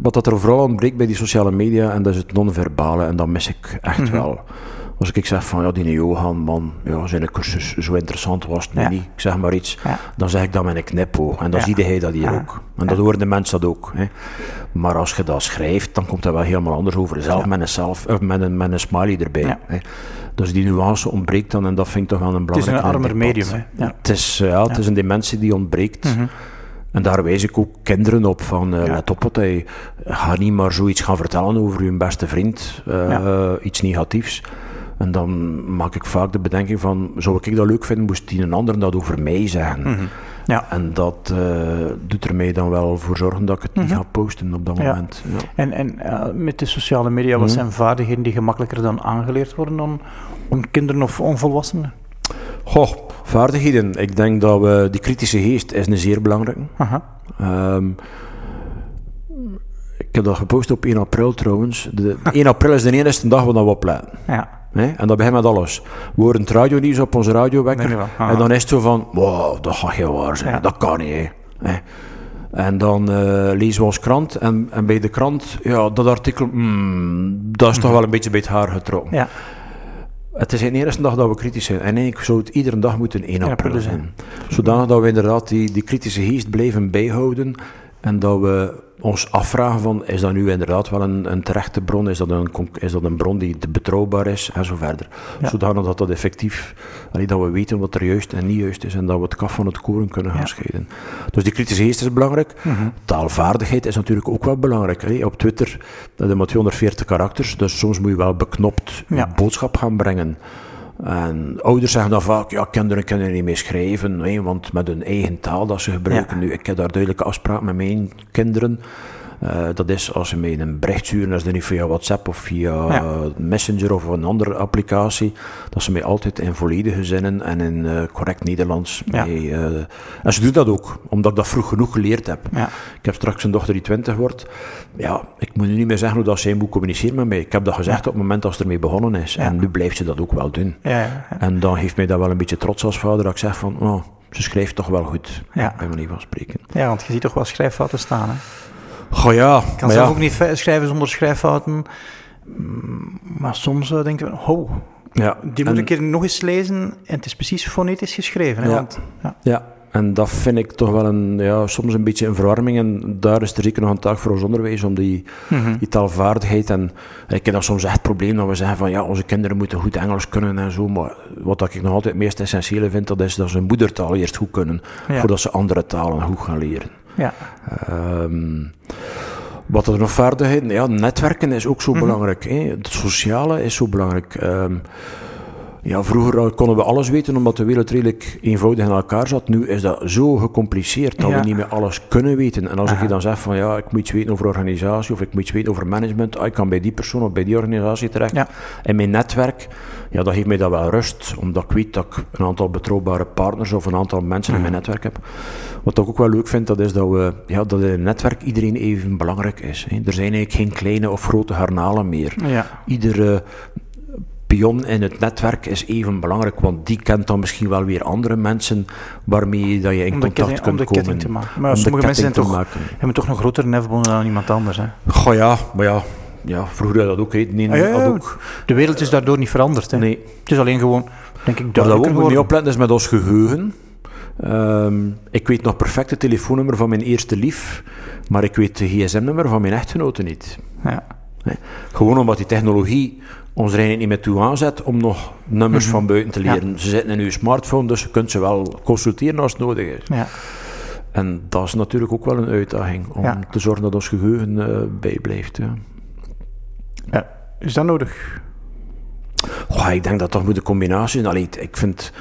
wat dat er vooral ontbreekt bij die sociale media, en dat is het non-verbale, en dat mis ik echt mm -hmm. wel. Als ik zeg van, ja, die Johan, man, ja, zijn cursus zo interessant was het ja. niet, ik zeg maar iets, ja. dan zeg ik dat met een knipoog. En dan ja. zie hij dat hier ook. En dat horen de mensen dat ook. Hè. Maar als je dat schrijft, dan komt dat wel helemaal anders over. Zelf met, een self, of met, een, met een smiley erbij. Hè. Dus die nuance ontbreekt dan, en dat vind ik toch wel een belangrijk Het is een armer medium, hè? Het, is, ja, het is een dimensie die ontbreekt. Mm -hmm. En daar wijs ik ook kinderen op van, uh, let op wat hij, ga niet maar zoiets gaan vertellen over je beste vriend, uh, ja. iets negatiefs. En dan maak ik vaak de bedenking van, zou ik dat leuk vinden, moest die een ander dat over mij zeggen. Mm -hmm. Ja. En dat uh, doet er mij dan wel voor zorgen dat ik het niet mm -hmm. ga posten op dat moment. Ja. En, en uh, met de sociale media, wat zijn vaardigheden die gemakkelijker dan aangeleerd worden dan om kinderen of onvolwassenen? Goh, vaardigheden. Ik denk dat we, die kritische geest is een zeer belangrijke. Um, ik heb dat gepost op 1 april trouwens. De, 1 april is de enige dag waar we opletten. Ja. En dat begint met alles. We horen het radionieuws op onze radiowekker. En dan is het zo van, wow, dat gaat geen waar zijn. Ja. Dat kan niet. En dan uh, lezen we ons krant. En, en bij de krant, ja, dat artikel, mm, dat is toch mhm. wel een beetje bij het haar getrokken. Ja. Het is de eerste dag dat we kritisch zijn. En ik zou het iedere dag moeten 1 april zijn. Zodanig dat we inderdaad die, die kritische geest blijven bijhouden. En dat we ons afvragen van, is dat nu inderdaad wel een, een terechte bron? Is dat een, is dat een bron die betrouwbaar is? En zo verder. Ja. Zodanig dat dat effectief, allee, dat we weten wat er juist en niet juist is. En dat we het kaf van het koren kunnen gaan ja. scheiden. Dus die kritische geest is belangrijk. Mm -hmm. Taalvaardigheid is natuurlijk ook wel belangrijk. Op Twitter, dat is maar 240 karakters. Dus soms moet je wel beknopt ja. boodschap gaan brengen. En ouders zeggen dan vaak, ja, kinderen kunnen niet meer schrijven, want met hun eigen taal dat ze gebruiken. Ja. Nu, ik heb daar duidelijke afspraak met mijn kinderen. Uh, dat is als ze mij een bericht sturen, dat is niet via WhatsApp of via ja. Messenger of een andere applicatie, dat ze mij altijd in volledige zinnen en in uh, correct Nederlands ja. mee, uh, En ze doen dat ook, omdat ik dat vroeg genoeg geleerd heb. Ja. Ik heb straks een dochter die 20 wordt. Ja, ik moet nu niet meer zeggen hoe dat zij moet communiceren met mij. Ik heb dat gezegd op het moment dat ze ermee begonnen is. En nu blijft ze dat ook wel doen. En dan geeft mij dat wel een beetje trots als vader, dat ik zeg van, oh, ze schrijft toch wel goed, ja. bij manier van spreken. Ja, want je ziet toch wel schrijffouten staan, hè? Goh ja. Ik kan zelf ja. ook niet schrijven zonder schrijffouten. Maar soms uh, denk ik, oh, ja. die moet ik nog eens lezen en het is precies fonetisch geschreven. Hè? Ja. Want, ja. ja. En dat vind ik toch wel een, ja, soms een beetje een verwarming. En daar is er zeker nog een taak voor ons onderwijs om die, mm die taalvaardigheid. En ik heb dan soms echt het probleem dat we zeggen van ja, onze kinderen moeten goed Engels kunnen en zo. Maar wat ik nog altijd het meest essentiële vind, dat is dat ze hun moedertaal eerst goed kunnen. Voordat ze andere talen goed gaan leren. Ja. Um, wat er nog vaardigheden, ja, netwerken is ook zo mhm. belangrijk. Hè. Het sociale is zo belangrijk. Um, ja, vroeger konden we alles weten omdat de wereld redelijk eenvoudig in elkaar zat. Nu is dat zo gecompliceerd dat we niet meer alles kunnen weten. En als ik je dan zeg van ja, ik moet iets weten over organisatie of ik moet iets weten over management, ah, ik kan bij die persoon of bij die organisatie terecht. Ja. En mijn netwerk, ja, dat geeft mij dat wel rust, omdat ik weet dat ik een aantal betrouwbare partners of een aantal mensen in mijn netwerk heb. Wat ik ook wel leuk vind, dat is dat, we, ja, dat in een netwerk iedereen even belangrijk is. Hè. Er zijn eigenlijk geen kleine of grote garnalen meer. Ja. Iedere in het netwerk is even belangrijk, want die kent dan misschien wel weer andere mensen waarmee dat je in contact kunt om komen. Te maken. Maar sommige mensen zijn toch, hebben toch nog grotere nefbonden dan iemand anders. Hè? Goh ja, maar ja, ja, vroeger had dat ook. He. Nee, ah, ja, ook. De wereld is daardoor niet veranderd. Hè? Nee. Het is alleen gewoon, denk ik, Wat we ook niet opletten is met ons geheugen. Ehm, ik weet nog perfect het telefoonnummer van mijn eerste lief, maar ik weet het gsm-nummer van mijn echtgenote niet. Ja. Nee. Gewoon omdat die technologie ons er eigenlijk niet meer toe aanzet om nog nummers mhm. van buiten te leren. Ze zitten in uw smartphone, dus je kunt ze wel consulteren als het nodig is. Ja. En dat is natuurlijk ook wel een uitdaging om te zorgen dat ons geheugen uh, bijblijft. Ja. ja. Is dat nodig? Ik denk dat dat moet een combinatie zijn. Allee, ik vind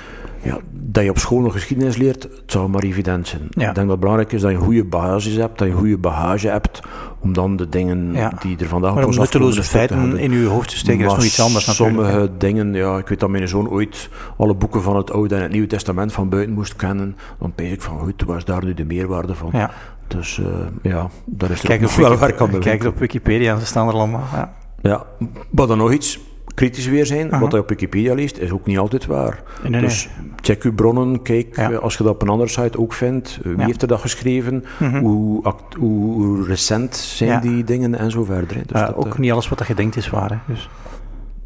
ja, dat je op school nog geschiedenis leert, het zou maar evident zijn. Ik denk dat het belangrijk is dat je een goede basis hebt, dat je een goede bagage hebt, om dan de dingen die er vandaag maar om nutteloze feiten in je hoofd te steken, maar is nog iets anders natuurlijk. Sommige dingen, ja, ik weet dat mijn zoon ooit alle boeken van het Oude en het Nieuwe Testament van buiten moest kennen. Dan pees ik van, goed, waar is daar nu de meerwaarde van? Ja. Dus uh, ja, daar is er kijk ook wel werk aan Kijk op Wikipedia, ze staan er allemaal. Ja, ja maar dan nog iets kritisch weer zijn. Wat je op Wikipedia leest, is ook niet altijd waar. dus check uw bronnen, kijk, als je dat op een andere site ook vindt, wie heeft er dat geschreven, mhm. hoe, hoe, recent zijn die dingen en zo verder. Dus dat, ook eh, niet alles wat je denkt is waar. Hè. Dus.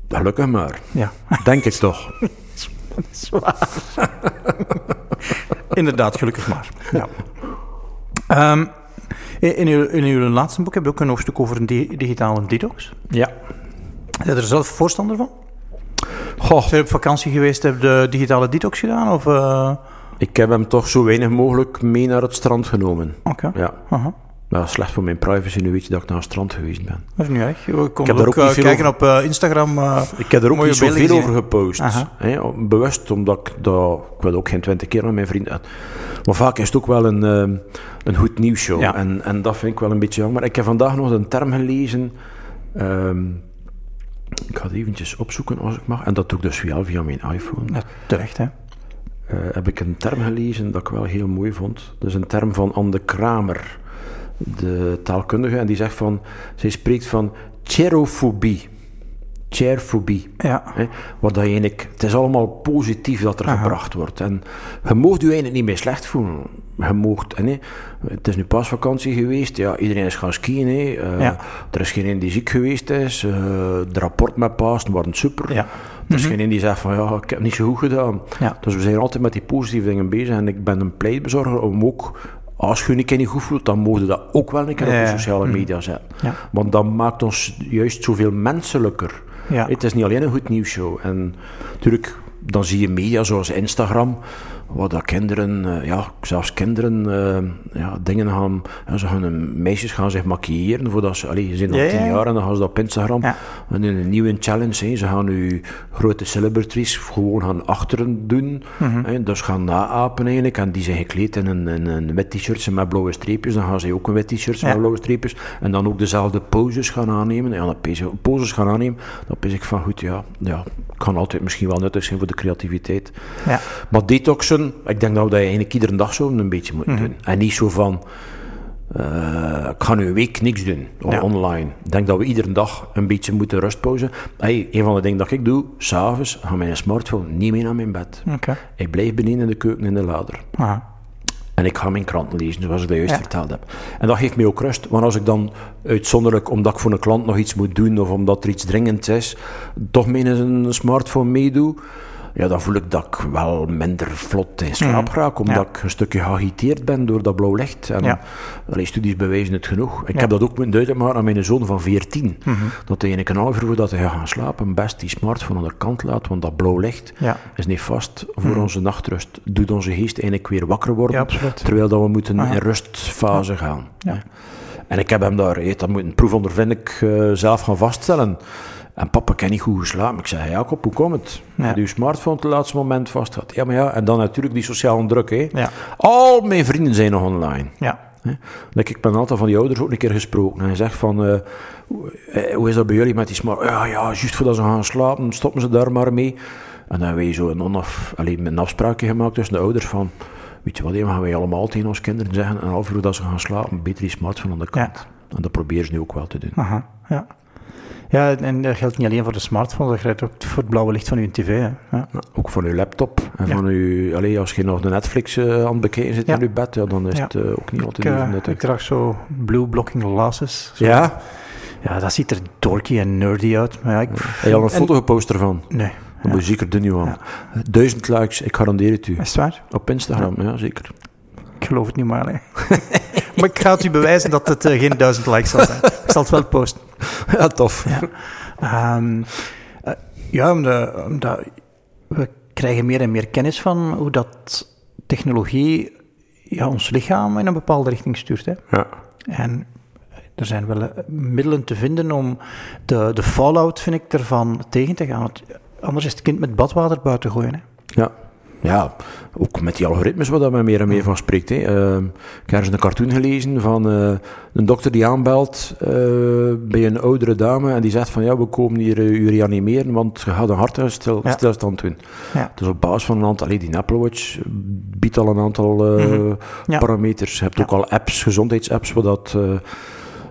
Gelukkig maar. Ja. Denk ik toch. dat is waar. Inderdaad, gelukkig maar. Ja. Ehm, in, uw, in uw laatste boek heb je ook een hoofdstuk over een digitale detox. Ja. Je er zelf voorstander van? Goh. Zijn je op vakantie geweest, heb de digitale detox gedaan? Of, uh... Ik heb hem toch zo weinig mogelijk mee naar het strand genomen. Oké. Ja. Uh -huh. Nou, slecht voor mijn privacy, nu weet je dat ik naar het strand geweest ben. Dat is niet erg. Ik kon heb er ook, ook kijken op Instagram. Uh, ik heb er ook niet zoveel over gepost. Hè, bewust, omdat ik dat... Ik wil ook geen twintig keer met mijn vrienden... Maar vaak is het ook wel een, een goed nieuwsshow. Ja. En, en dat vind ik wel een beetje jammer. Ik heb vandaag nog een term gelezen... Um, ik ga het eventjes opzoeken als ik mag. En dat doe ik dus via, via mijn iPhone. Ja, terecht, hè? Uh, heb ik een term gelezen dat ik wel heel mooi vond. Dat is een term van Anne Kramer, de taalkundige. En die zegt van, zij spreekt van cherofobie. Chairfobie. Ja. Hè, dat eigenlijk, het is allemaal positief dat er gebracht wordt. En je moogt je eigenlijk niet meer slecht voelen. Je moogt, hè, het is nu pasvakantie geweest, ja, iedereen is gaan skiën. Hè, uh, Er is geen die ziek geweest is. Uh, de rapport met Pasen waren super. Ja. Er is mm geen die zegt van ja, ik heb niet zo goed gedaan. Ja. Dus we zijn altijd met die positieve dingen bezig. En ik ben een pleitbezorger om ook als je een niet goed voelt, dan mogen dat ook wel een keer op de sociale mhm. media zetten. Ja. Want dat maakt ons juist zoveel menselijker. Ja. Het is niet alleen een goed nieuwsshow. En natuurlijk, dan zie je media zoals Instagram, waar dat kinderen, uh, ja, zelfs kinderen, uh, ja, dingen gaan, ja, ze gaan, meisjes gaan zich maquilleren voordat ze, allee, ze zijn al ja, tien jaar en dan gaan ze dat op Instagram, en in een nieuwe challenge, hè, ze gaan nu grote celebrities gewoon gaan achteren doen, mm hè, dus gaan naapen eigenlijk, en die zijn gekleed in een, in een wit t-shirt met blauwe streepjes, dan gaan ze ook een wit t-shirt met blauwe streepjes, en dan ook dezelfde poses gaan aannemen, ja, dat poses gaan aannemen, dan pis ik van goed, ja, ja, kan altijd misschien wel nuttig zijn voor de creativiteit. Ja. Maar detoxen, ik denk dat we dat eigenlijk iedere dag zo een beetje moeten mhm. doen. En niet zo van, uh, ik ga nu een week niks doen online. Ik denk dat we iedere dag een beetje moeten rustpauzen. Hey, een van de dingen dat ik doe, s'avonds ga mijn smartphone niet meer naar mijn bed. Okay. Ik blijf beneden in de keuken in de lader. Aha. En ik ga mijn kranten lezen, zoals ik dat juist verteld heb. En dat geeft mij ook rust. Want als ik dan uitzonderlijk, omdat ik voor een klant nog iets moet doen, of omdat er iets dringends is, toch met een smartphone meedoe, ja, dan voel ik dat ik wel minder vlot in slaap mm. raak, omdat ik een stukje geagiteerd ben door dat blauw licht. En ja. allee, studies bewijzen het genoeg. Ik heb dat ook moeten duidelijk maken aan mijn zoon van 14. Mm -hmm. Dat hij een half uur voordat hij gaat gaan slapen, best die smartphone aan de kant laat, want dat blauw licht is niet vast voor mm. onze nachtrust. Doet onze geest eigenlijk weer wakker worden, terwijl dat we moeten in rustfase gaan. En ik heb hem daar, dat moet een proefondervindelijk uh, zelf gaan vaststellen. En papa kan niet goed geslapen. Ik zei, Jacob, hoe komt het? Ja. uw smartphone het laatste moment vast had. Ja, maar ja. En dan natuurlijk die sociale druk. Hè. Ja. Al mijn vrienden zijn nog online. Ja. Dat ik ben altijd van die ouders ook een keer gesproken. En zegt van, uh, hoe is dat bij jullie met die smartphone? Ja, ja, juist voordat ze gaan slapen, stoppen ze daar maar mee. En dan hebben we zo een, onaf, alleen, een afspraakje gemaakt tussen de ouders van... Weet je wat, gaan wij allemaal tegen onze kinderen zeggen... en half uur dat ze gaan slapen, beter die smartphone aan de kant. En dat proberen ze nu ook wel te doen. Aha, ja. Ja, en dat geldt niet alleen voor de smartphone, dat geldt ook voor het blauwe licht van uw tv. Hè. Ja. ook voor uw laptop. En van uw, allez, als je nog de Netflix uh, aan het bekijken zit in uw bed, ja, dan is het uh, ook niet altijd even nuttig. Ik draag zo blue blocking glasses. Zo. Ja? Ja, dat ziet er dorky en nerdy uit. Maar ja, ik, Heb je al een foto gepost ervan? Nee. Dan moet je zeker de nieuwe aan. Duizend likes, ik garandeer het u. Is het waar? Op Instagram, ja, zeker. Geloof het niet maar. maar ik ga het u bewijzen dat het uh, geen duizend likes zal zijn. Ik zal het wel posten. Ja, tof. Ja, um, uh, ja omdat, omdat, we krijgen meer en meer kennis van hoe dat technologie ja, ons lichaam in een bepaalde richting stuurt. Hè. Ja. En er zijn wel eh, middelen te vinden om de, de fallout, vind ik, ervan tegen te gaan. Want anders is het kind met badwater buiten gooien. Hè. Ja, ja, ook met die algoritmes waar men meer en meer van spreekt. Hè. Uh, ik heb eens een cartoon gelezen van uh, een dokter die aanbelt uh, bij een oudere dame en die zegt van ja, we komen hier u reanimeren, want je gaat een hartstilstand doen. Ja. Dus op basis van een aantal, allee, die Apple Watch biedt al een aantal mm -hmm. parameters. Je hebt ook al apps, gezondheidsapps, waar dat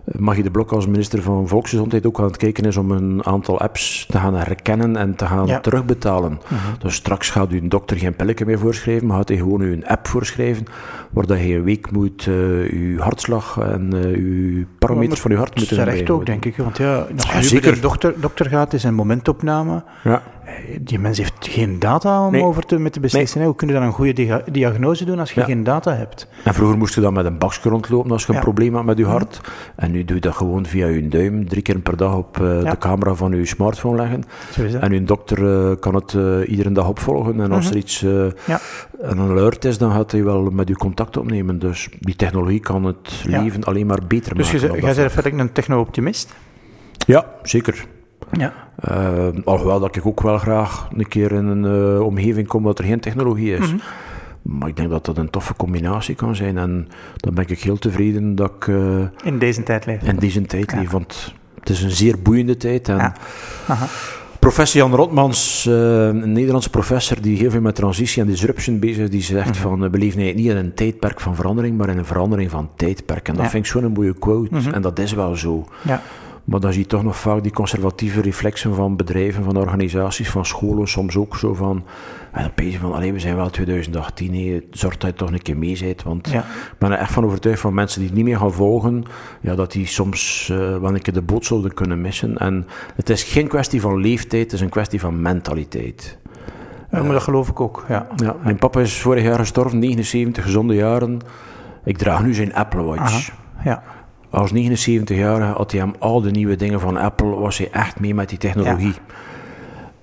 mag je de Blok als minister van Volksgezondheid ook aan het kijken is om een aantal apps te gaan herkennen en te gaan terugbetalen. Mhm. Dus straks gaat u een dokter geen pilletje meer voorschrijven, maar gaat hij gewoon u een app voorschrijven waar dat je een week moet uh, uw hartslag en uh, uw parameters van uw hart moeten Dat is terecht ook, denk ik. Want ja, als je ja, de dokter, dokter gaat, is een momentopname. Ja. Eh, die mens heeft geen data om over te, met te beslissen. Hoe kun je dan een goede diagnose doen als je geen data hebt? En vroeger moest je dan met een bakje rondlopen als je een probleem had met je hart. En nu doe je dat gewoon via je duim, drie keer per dag op uh, de camera van je smartphone leggen. En uw dokter uh, kan het uh, iedere dag opvolgen. En als mhm. er iets, een alert is, dan gaat hij wel met u contact opnemen. Dus die technologie kan het leven alleen maar beter dus maken. Dus jij bent feitelijk een techno-optimist? Ja, zeker. Ja. Uh, alhoewel dat ik ook wel graag een keer in een uh, omgeving kom dat er geen technologie is. Mm -hmm. Maar ik denk dat dat een toffe combinatie kan zijn. En dan ben ik heel tevreden dat ik... Uh, in deze tijd leef. In deze tijd ja. leef, want het is een zeer boeiende tijd. En ja. Professor Jan Rotmans, een Nederlandse professor die heel veel met transitie en disruption bezig is, die zegt mm -hmm. van, we leven niet in een tijdperk van verandering, maar in een verandering van tijdperk. En dat vind ik zo'n mooie quote. Mm -hmm. En dat is wel zo. Ja. Maar dan zie je toch nog vaak die conservatieve reflexen van bedrijven, van organisaties, van scholen, soms ook zo van. En dan ben je van, alleen we zijn wel 2018, nee, zorg dat je toch een keer mee bent. Want ik ben er echt van overtuigd van mensen die het niet meer gaan volgen, ja, dat die soms uh, wel een keer de boot zouden kunnen missen. En het is geen kwestie van leeftijd, het is een kwestie van mentaliteit. Ja, maar dat geloof ik ook, ja. ja. Mijn papa is vorig jaar gestorven, 79 gezonde jaren. Ik draag nu zijn Apple Watch. ja. Als 79-jarige had hij hem al de nieuwe dingen van Apple, was hij echt mee met die technologie.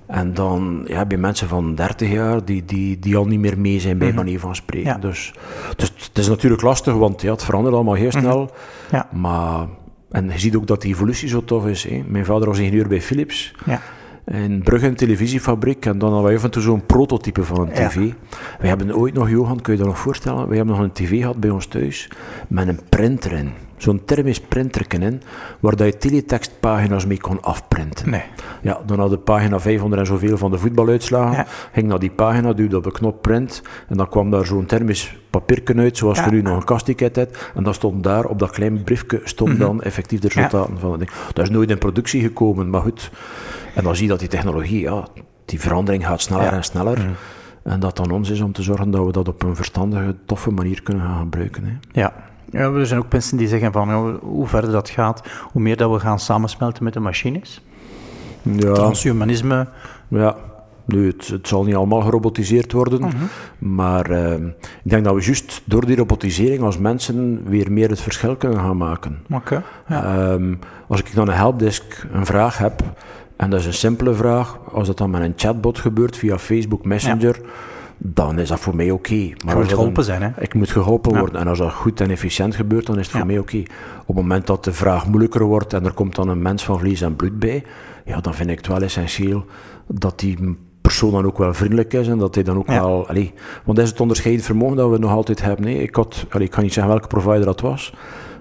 En dan ja, heb je mensen van 30 jaar die, die, die al niet meer mee zijn bij mm manier van spreken. Dus, dus het is natuurlijk lastig, want ja, het verandert allemaal heel mhm. snel. ja. Maar, en je ziet ook dat die evolutie zo tof is. Hè. Mijn vader was ingenieur bij Philips. Ja. In Brugge een televisiefabriek en dan hadden wij af en toe zo'n prototype van een tv. Ja. Wij hebben ooit nog, Johan, kun je dat nog voorstellen? Wij hebben nog een tv gehad bij ons thuis met een printer in zo'n thermisch printerken in, waar dat je teletextpagina's mee kon afprinten. Nee. Ja, dan had de pagina 500 en zoveel van de voetbaluitslagen, ging naar die pagina, duwde op de knop print, en dan kwam daar zo'n thermisch papierken uit, zoals je nu nog een kastticket hebt, en dan stond daar, op dat klein briefje, stond mhm. dan effectief de resultaten van het ding. Dat is nooit in productie gekomen, maar goed. En dan zie je dat die technologie, ja, die verandering gaat sneller en sneller. Mhm. En dat dan ons is om te zorgen dat we dat op een verstandige, toffe manier kunnen gaan gebruiken. Hè. Ja, ja, er zijn ook mensen die zeggen van hoe verder dat gaat, hoe meer dat we gaan samensmelten met de machines. Ja. Transhumanisme. Ja. Nu, het, het zal niet allemaal gerobotiseerd worden, mhm. maar ehm, ik denk dat we juist door die robotisering als mensen weer meer het verschil kunnen gaan maken. Okay, ehm, als ik dan een helpdesk een vraag heb, en dat is een simpele vraag, als dat dan met een chatbot gebeurt via Facebook Messenger, dan is dat voor mij oké. Maar moet geholpen zijn, hè? Ik moet geholpen worden. En als dat goed en efficiënt gebeurt, dan is het voor mij oké. Op het moment dat de vraag moeilijker wordt en er komt dan een mens van vlees en bloed bij, ja, dan vind ik het wel essentieel dat die persoon dan ook wel vriendelijk is en dat hij dan ook wel... Allee, want dat is het onderscheidend vermogen dat we nog altijd hebben. Nee, ik, had, allee, ik kan niet zeggen welke provider dat was,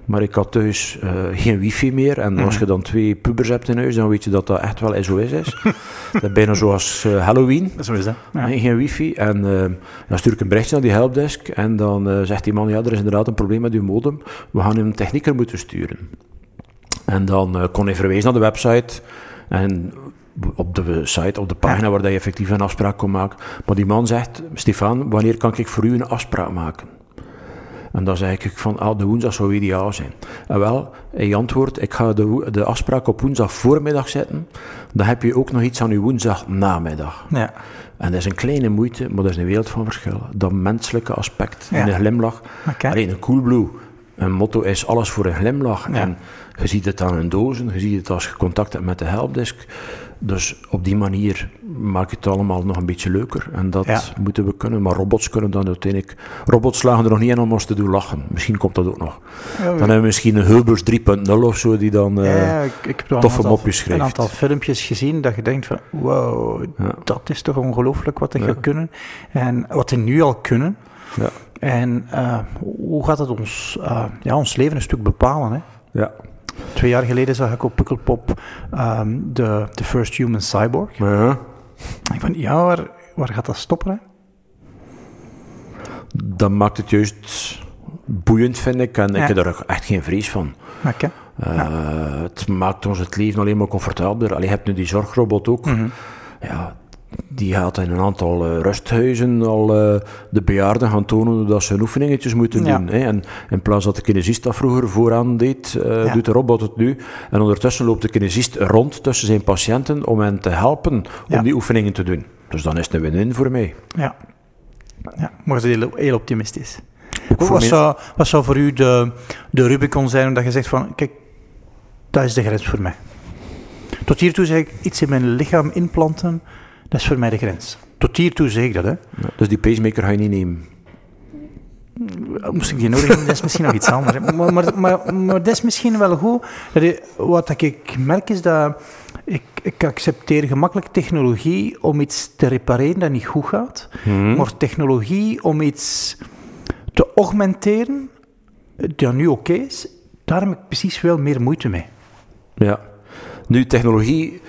maar ik had thuis uh, geen wifi meer. En als je dan twee pubers hebt in huis, dan weet je dat dat echt wel SOS is. dat is bijna zoals uh, Halloween. Zo is dat. Nee, geen wifi. En uh, dan stuur ik een berichtje naar die helpdesk. En dan zegt die man, ja, er is inderdaad een probleem met uw modem. We gaan een technieker moeten sturen. En dan kon hij verwijzen naar de website. En op de site, op de pagina waar je effectief een afspraak kon maken. Maar die man zegt, Stefan, wanneer kan ik voor u een afspraak maken? En dan zeg ik van, ah, de woensdag zou ideaal zijn. En wel, hij antwoordt, ik ga de, de afspraak op woensdag voormiddag zetten. Dan heb je ook nog iets aan je woensdag namiddag. Ja. En dat is een kleine moeite, maar dat is een wereld van verschil. Dat menselijke aspect, ja. een glimlach. Okay. Alleen een Coolblue, een motto is alles voor een glimlach. En je ziet het aan een dozen, je ziet het als je contact hebt met de helpdesk. Dus op die manier maak je het allemaal nog een beetje leuker. En dat moeten we kunnen. Maar robots kunnen dan uiteindelijk... Robots slagen er nog niet in om ons te doen lachen. Misschien komt dat ook nog. dan hebben we misschien een Heubers 3.0 of zo, die dan uh, ik, ik heb toffe mopjes schrijft. een aantal filmpjes gezien dat je denkt van... Wow, dat is toch ongelooflijk wat die kunnen. En wat die nu al kunnen. En uh, hoe gaat het ons, uh, ja, ons leven een stuk bepalen, hè? Ja. Twee jaar geleden zag ik op Pukkelpop um, de, de First Human Cyborg. Ja. Ik van, ja, waar, waar gaat dat stoppen? Hè? Dat maakt het juist boeiend, vind ik. En ik heb er echt geen vrees van. Okay. Uh, ja. Het maakt ons het leven alleen maar comfortabeler. Allee, je hebt nu die zorgrobot ook. Mm -hmm. Ja, die gaat in een aantal uh, rusthuizen al uh, de bejaarden gaan tonen dat ze oefeningetjes moeten doen. Hè. En in plaats dat de kinesist dat vroeger vooraan deed, uh, ja. doet de robot het nu. En ondertussen loopt de kinesist rond tussen zijn patiënten om hen te helpen om die oefeningen te doen. Dus dan is het een win-win voor mij. Ja, ja maar ze heel, heel optimistisch. Wat, wat, zou, wat zou voor u de, de Rubicon zijn omdat je zegt van, kijk, dat is de grens voor mij. Tot hiertoe zeg ik iets in mijn lichaam inplanten dat is voor mij de grens. Tot hiertoe zeg ik dat, hè. Ja, dus die pacemaker ga je niet nemen? Moest ik die nodig hebben, dat is misschien nog iets anders. Maar, maar, maar, maar, dat is misschien wel goed. Wat ik merk is dat ik, ik accepteer gemakkelijk technologie om iets te repareren dat niet goed gaat. Hmm. Maar technologie om iets te augmenteren dat nu oké okay is, daar heb ik precies wel meer moeite mee. Ja. Nu, technologie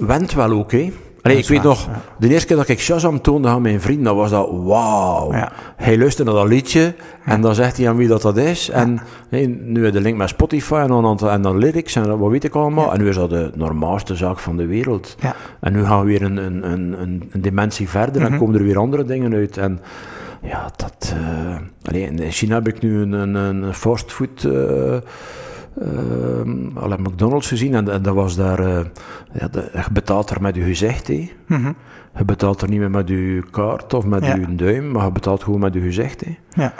went wel ook, hè. Allee, ik weet nog, de eerste keer dat ik Shazam toonde aan mijn vriend, dan was dat wauw. Ja. Hij luisterde naar dat liedje en dan zegt hij aan wie dat, dat is. En hey, nu de link met Spotify en dan, en dan lyrics en wat weet ik allemaal. En nu is dat de normaalste zaak van de wereld. En nu gaan we weer een, een, een, een dimensie verder en mhm. komen er weer andere dingen uit. En ja, dat... Uh, allee, in China heb ik nu een, een, een fastfood... Uh, uh, al McDonald's gezien en, en dat was daar, uh, ja, de, je betaalt er met je gezicht. Hè. Mm -hmm. Je betaalt er niet meer met je kaart of met ja. je duim, maar je betaalt gewoon met je gezicht. Hè. Ja.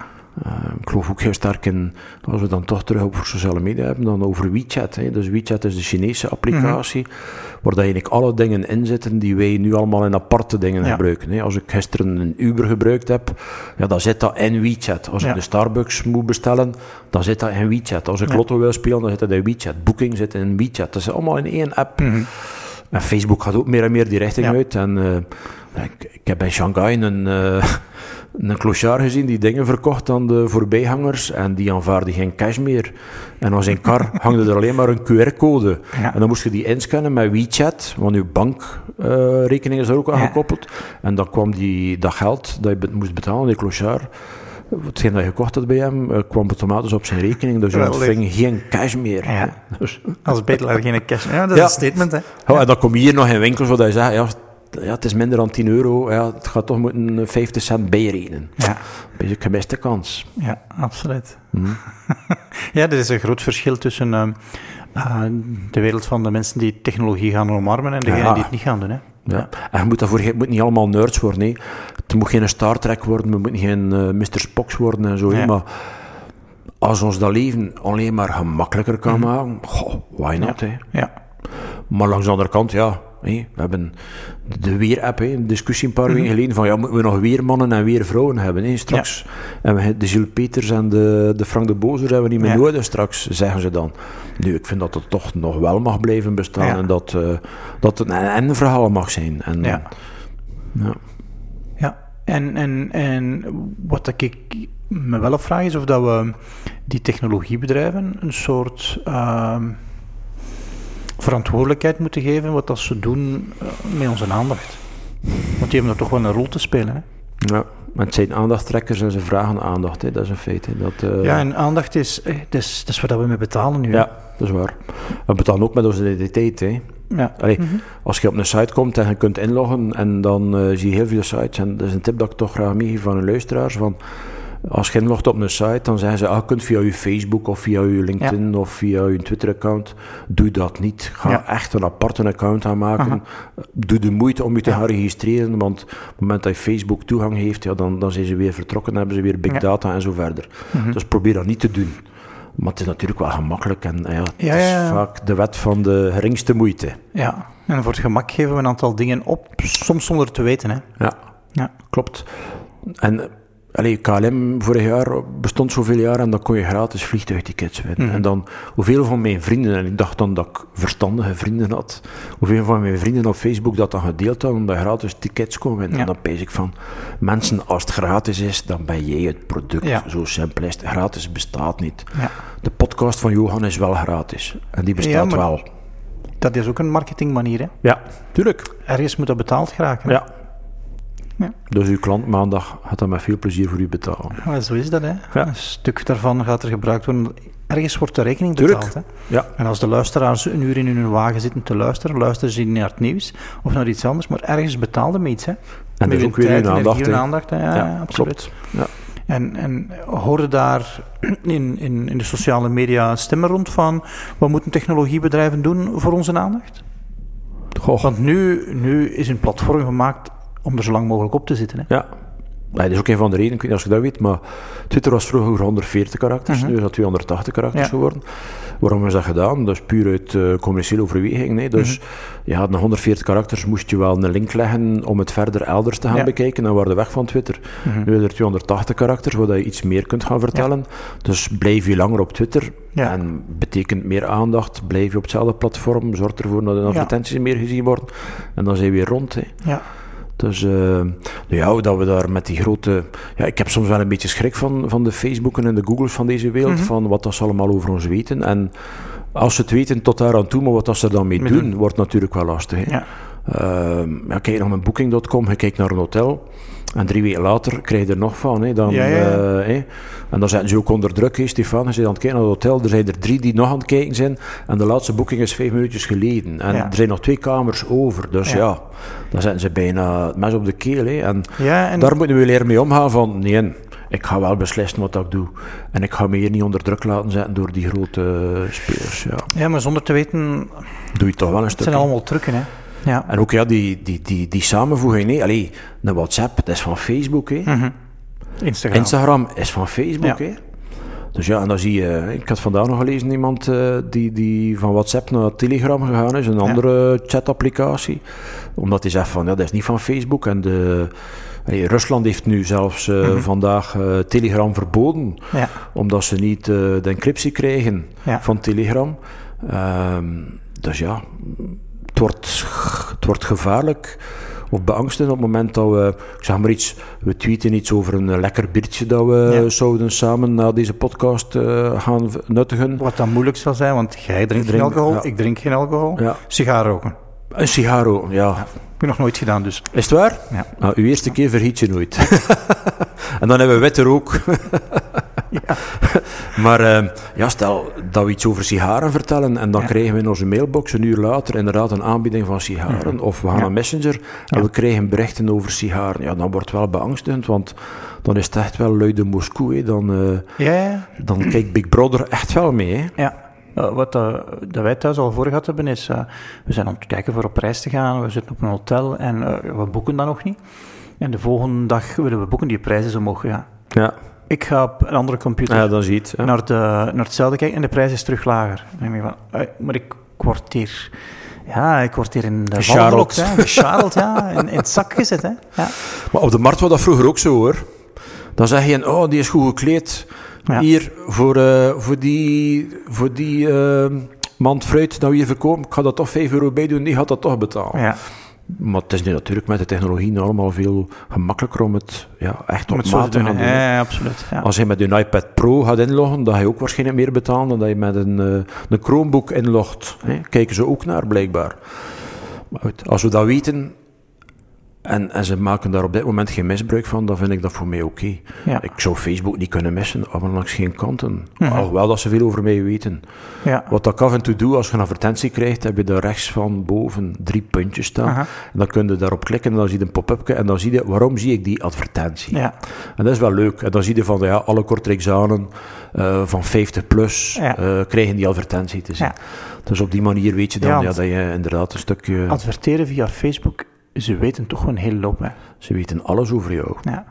Uh, ik geloof ook heel sterk in, als we dan toch terug op sociale media hebben, dan over WeChat. Hè. Dus WeChat is de Chinese applicatie, mm -hmm. waar dat eigenlijk alle dingen in zitten die wij nu allemaal in aparte dingen ja. gebruiken. Hè. Als ik gisteren een Uber gebruikt heb, ja, dan zit dat in WeChat. Als ja. ik de Starbucks moet bestellen, dan zit dat in WeChat. Als ik ja. Lotto wil spelen, dan zit dat in WeChat. Booking zit in WeChat. Dat is allemaal in één app. Mm -hmm. En Facebook gaat ook meer en meer die richting uit. En uh, ik, ik, heb in Shanghai een... Uh, een clochard gezien die dingen verkocht aan de voorbijgangers en die aanvaarde geen cash meer. En aan zijn kar hangde er alleen maar een QR-code. Ja. En dan moest je die inscannen met WeChat, want je bankrekening uh, is er ook aan ja. gekoppeld. En dan kwam die, dat geld dat je moest betalen, die clochard, hetgeen dat je gekocht had bij hem, uh, kwam automatisch op zijn rekening, dus je ontving geen cash meer. Ja. Dus. Als bedelaar geen cash meer, ja, dat is een statement. Hè. Ja, en dan kom je hier nog in winkels waar je zegt, ja, ja, het is minder dan 10 euro. Ja, het gaat toch moeten 50 cent bijrekenen. Ja. Een beetje gemiste kans. Ja, absoluut. Mm. ja, er is een groot verschil tussen uh, uh, de wereld van de mensen die technologie gaan omarmen en degenen ja. die het niet gaan doen. Hè? Ja. En je moet daarvoor je moet niet allemaal nerds worden. Nee. Het moet geen Star Trek worden, het moet geen uh, Mr. Spock worden en zo. Ja. Maar als ons dat leven alleen maar gemakkelijker kan mm. maken, goh, why not? Ja. ja. Maar langs de andere kant, ja, we hebben de weer-app, een discussie een paar weken mhm. geleden van ja, moeten we nog weer mannen en weer vrouwen hebben straks. En we, de Gilles Peters en de, de Frank de Bozer hebben we niet meer nodig straks, zeggen ze dan. Nu, ik vind dat het toch nog wel mag blijven bestaan en dat, uh, dat het een en-verhaal mag zijn. En, ja. ja. Ja, en, en, en wat ik me wel afvraag is of dat we die technologiebedrijven een soort... Uh, verantwoordelijkheid moeten geven wat dat ze doen eh, met onze aandacht. Want die hebben er toch wel een rol te spelen. Hè? Ja, maar het zijn aandachttrekkers en ze vragen aandacht, hè. dat is een feit. Hè. Dat, uh... Ja, en aandacht is, eh, dat is, dat is wat we mee betalen nu. Ja, dat is waar. We betalen ook met onze identiteit. Hè. Ja. Allee, mhm. Als je op een site komt en je kunt inloggen en dan uh, zie je heel veel sites, en dat is een tip dat ik toch graag meegeef van een luisteraars, van als je inlogt op een site, dan zeggen ze, ah, je kunt via je Facebook of via je LinkedIn of via je Twitter-account. Doe dat niet. Ga echt een aparte account aanmaken. Doe de moeite om je te gaan registreren, want op het moment dat je Facebook toegang heeft, ja, dan, dan zijn ze weer vertrokken, dan hebben ze weer big data en zo verder. Mhm. Dus probeer dat niet te doen. Maar het is natuurlijk wel gemakkelijk en ja, het is vaak de wet van de geringste moeite. Ja, en voor het gemak geven we een aantal dingen op, soms zonder te weten. Hè? Ja, ja. klopt. En Allee, KLM vorig jaar bestond zoveel jaar en dan kon je gratis vliegtuigtickets winnen. Mhm. En dan, hoeveel van mijn vrienden, en ik dacht dan dat ik verstandige vrienden had, hoeveel van mijn vrienden op Facebook dat dan gedeeld hadden, omdat gratis tickets kon winnen. En dan pees ik van, mensen, als het gratis is, dan ben jij het product. Zo simpel is het. Gratis bestaat niet. Ja. De podcast van Johan is wel gratis. En die bestaat wel. Dat is ook een marketingmanier, hè? Ja, tuurlijk. Ergens moet dat betaald geraken. Ja, dus uw klant maandag gaat dat met veel plezier voor u betalen. Ja, zo is dat, hè. Ja. Een stuk daarvan gaat er gebruikt worden. Ergens wordt de rekening betaald. Hè? Ja. En als de luisteraars een uur in hun wagen zitten te luisteren, luisteren ze niet naar het nieuws of naar iets anders, maar ergens betaalde me iets. Hè? En dat is ook weer hun aandacht. Ja, ja, absoluut. Ja. En, en hoorde daar in, in, in de sociale media stemmen rond van wat moeten technologiebedrijven doen voor onze aandacht? Goh. Want nu, nu is een platform gemaakt om er zo lang mogelijk op te zitten. Hè? Ja. dat is ook een van de redenen, ik weet niet of je dat weet, maar Twitter was vroeger 140 karakters, mhm. nu is dat 280 karakters geworden. Waarom is dat gedaan? Dat is puur uit uh, commerciële overweging. Nee? Dus mm je had 140 karakters, moest je wel een link leggen om het verder elders te gaan bekijken, dan waren we weg van Twitter. Mhm. Nu je er 280 karakters, waar je iets meer kunt gaan vertellen. Dus blijf je langer op Twitter en betekent meer aandacht, blijf je op hetzelfde platform, zorg ervoor dat de advertenties meer gezien worden en dan zijn we weer rond. Hè. Ja. Dus uh, nou ja, dat we daar met die grote... Ja, ik heb soms wel een beetje schrik van, van de Facebooken en de Googles van deze wereld, mhm. van wat dat ze allemaal over ons weten. En als ze het weten tot daar aan toe, maar wat dat ze er dan mee doen, wordt natuurlijk wel lastig. Hè? Ja. Uh, ja, kijk naar mijn booking.com, je kijkt naar een hotel. En drie weken later krijg je er nog van. Hè, dan, ja, eh, en dan zijn ze ook onder druk, hè, Stefan. Je zit aan het kijken naar het hotel. Er zijn er drie die nog aan het kijken zijn. En de laatste boeking is vijf minuutjes geleden. En er zijn nog twee kamers over. Dus ja, dan zetten ze bijna het mes op de keel. Hè. En, en, daar moeten we leren mee omgaan van... Nee, ik ga wel beslissen wat ik doe. En ik ga me hier niet onder druk laten zetten door die grote spelers. Ja, ja maar zonder te weten... Doe je toch wel een stuk. Het zijn allemaal trucken, hè. Ja. En ook ja, die, die, die, die samenvoeging. Nee, allee, een WhatsApp, dat is van Facebook. Hè. Mhm. Instagram. Instagram is van Facebook. Hè. Dus ja, en dan zie je, ik had vandaag nog gelezen iemand uh, die, die van WhatsApp naar Telegram gegaan is, een andere chatapplicatie. Omdat hij zegt van, ja, dat is niet van Facebook. En de, Rusland heeft nu zelfs uh, mm -hmm. vandaag uh, Telegram verboden, ja. omdat ze niet de encryptie krijgen van Telegram. Ehm, dus ja, wordt, het wordt gevaarlijk of beangsten op het moment dat we, ik zeg maar iets, we tweeten iets over een lekker biertje dat we zouden samen na deze podcast uh, gaan nuttigen. Wat dan moeilijk zal zijn, want jij drinkt geen alcohol, ik drink geen alcohol. Ja. Sigaar roken. Een sigaar roken, ja. Heb je nog nooit gedaan dus. Is het waar? Ja. Nou, uw eerste keer vergiet je nooit. en dan hebben we witte rook. ja. maar uh, ja, stel dat we iets over sigaren vertellen en dan krijgen we in onze mailbox een uur later inderdaad een aanbieding van sigaren. Of we gaan naar Messenger en we krijgen berichten over sigaren. Ja, dan wordt het wel beangstigend, want dan is het echt wel luide Moskou. Hè. Dan, uh, dan kijkt Big Brother echt wel mee. Hè. Ja. wat dat wij thuis al voor gehad hebben is, we zijn aan het kijken voor op reis te gaan, we zitten op een hotel en we boeken dat nog niet. En de volgende dag willen we boeken, die prijs is omhoog gegaan. Ja. Ik ga op een andere computer ja, dan ziet, naar, de, naar hetzelfde kijken en de prijs is terug lager. Dan denk ik van, maar ik word hier... Ja, ik word hier in de Charlotte. Charlotte, ja, in, in, het zak gezet. Hè. Ja. Maar op de markt was dat vroeger ook zo, hoor. Dan zeg je, oh, die is goed gekleed. Hier, voor, uh, voor die, voor die uh, mand fruit dat we hier verkopen, ik ga dat toch 5 euro bij doen, die gaat dat toch betalen. Ja. Maar het is nu natuurlijk met de technologie allemaal veel gemakkelijker om het ja, echt op maat te gaan doen. Ja, absoluut. Ja. Als je met een iPad Pro gaat inloggen, dan ga je ook waarschijnlijk meer betalen dan dat je met een, uh, een Chromebook inlogt. Hè? Kijken ze ook naar, blijkbaar. Maar goed, als we dat weten, en, en ze maken daar op dit moment geen misbruik van, dan vind ik dat voor mij oké. Ja. Ik zou Facebook niet kunnen missen, maar langs geen kanten. Mhm. Alhoewel dat ze veel over mij weten. Ja. Wat ik af en toe doe, als je een advertentie krijgt, heb je daar rechts van boven drie puntjes staan. En dan kun je daarop klikken en dan zie je een pop-upje en dan zie je, waarom zie ik die advertentie? Ja. En dat is wel leuk. En dan zie je van, ja, alle examen uh, van 50 plus uh, krijgen die advertentie te zien. Dus op die manier weet je dan ja, dat je inderdaad een stukje... Adverteren via Facebook ze weten toch een hele loop. Hè. Ze weten alles over jou. Ja.